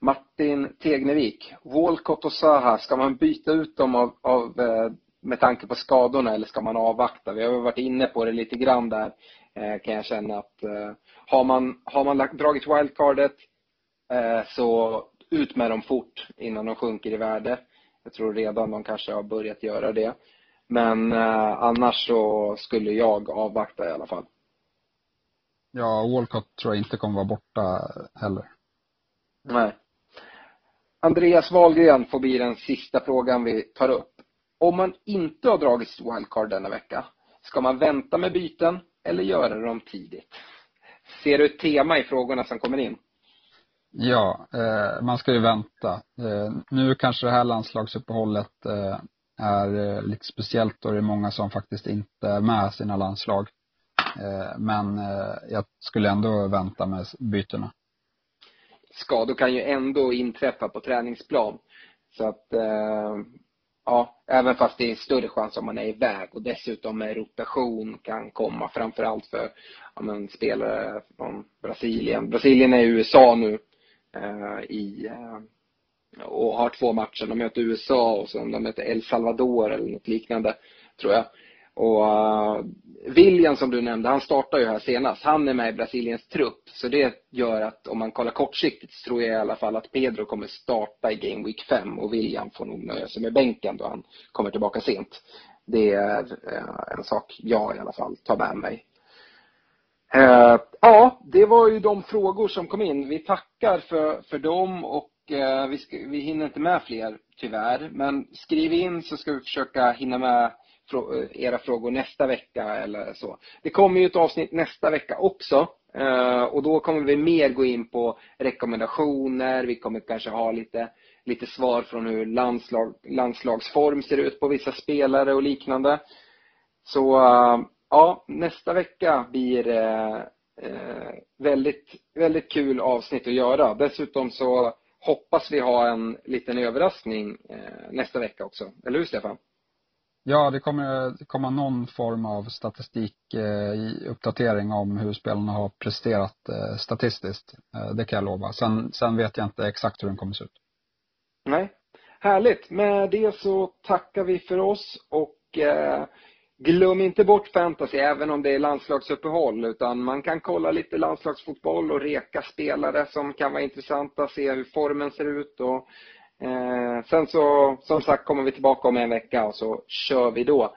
Martin Tegnevik. Walcott och Saha, ska man byta ut dem av, av, eh, med tanke på skadorna eller ska man avvakta? Vi har varit inne på det lite grann där eh, kan jag känna att eh, har man, har man dragit wildcardet så ut med dem fort innan de sjunker i värde. Jag tror redan de kanske har börjat göra det. Men eh, annars så skulle jag avvakta i alla fall. Ja, Walcott tror jag inte kommer vara borta heller. Nej. Andreas Wahlgren får bli den sista frågan vi tar upp. Om man inte har dragit wildcard denna vecka, ska man vänta med byten eller göra dem tidigt? Ser du ett tema i frågorna som kommer in? Ja, eh, man ska ju vänta. Eh, nu kanske det här landslagsuppehållet eh, är eh, lite speciellt då det är många som faktiskt inte är med sina landslag. Eh, men eh, jag skulle ändå vänta med bytena. Skador kan ju ändå inträffa på träningsplan. Så att, eh, ja, även fast det är större chans om man är iväg och dessutom med rotation kan komma framförallt för ja, men, spelare från Brasilien. Brasilien är i USA nu Eh, i eh, och har två matcher. De möter USA och sen de möter El Salvador eller något liknande, tror jag. Och uh, William som du nämnde, han startar ju här senast. Han är med i Brasiliens trupp. Så det gör att om man kollar kortsiktigt så tror jag i alla fall att Pedro kommer starta i Game Week 5 och William får nog nöja sig med bänken då han kommer tillbaka sent. Det är uh, en sak jag i alla fall tar med mig. Eh, ja, det var ju de frågor som kom in. Vi tackar för, för dem och eh, vi, ska, vi hinner inte med fler tyvärr. Men skriv in så ska vi försöka hinna med eh, era frågor nästa vecka eller så. Det kommer ju ett avsnitt nästa vecka också. Eh, och då kommer vi mer gå in på rekommendationer. Vi kommer kanske ha lite, lite svar från hur landslag, landslagsform ser ut på vissa spelare och liknande. Så eh, ja, nästa vecka blir eh, väldigt, väldigt kul avsnitt att göra. Dessutom så hoppas vi ha en liten överraskning eh, nästa vecka också. Eller hur Stefan? Ja, det kommer komma någon form av statistik eh, i uppdatering om hur spelarna har presterat eh, statistiskt. Det kan jag lova. Sen, sen vet jag inte exakt hur den kommer se ut. Nej. Härligt. Med det så tackar vi för oss och eh, glöm inte bort fantasy även om det är landslagsuppehåll utan man kan kolla lite landslagsfotboll och reka spelare som kan vara intressanta, se hur formen ser ut och eh, sen så som sagt kommer vi tillbaka om en vecka och så kör vi då.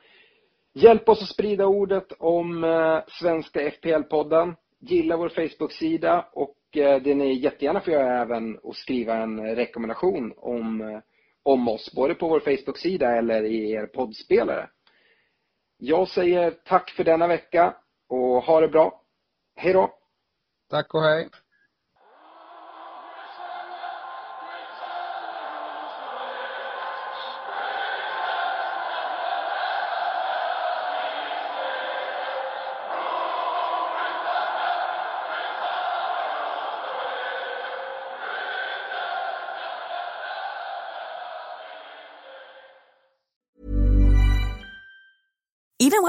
Hjälp oss att sprida ordet om eh, svenska FPL-podden. Gilla vår Facebook-sida och eh, det ni jättegärna får göra är även att skriva en rekommendation om, eh, om oss, både på vår Facebook-sida eller i er poddspelare. Jag säger tack för denna vecka och ha det bra. Hej då! Tack och hej!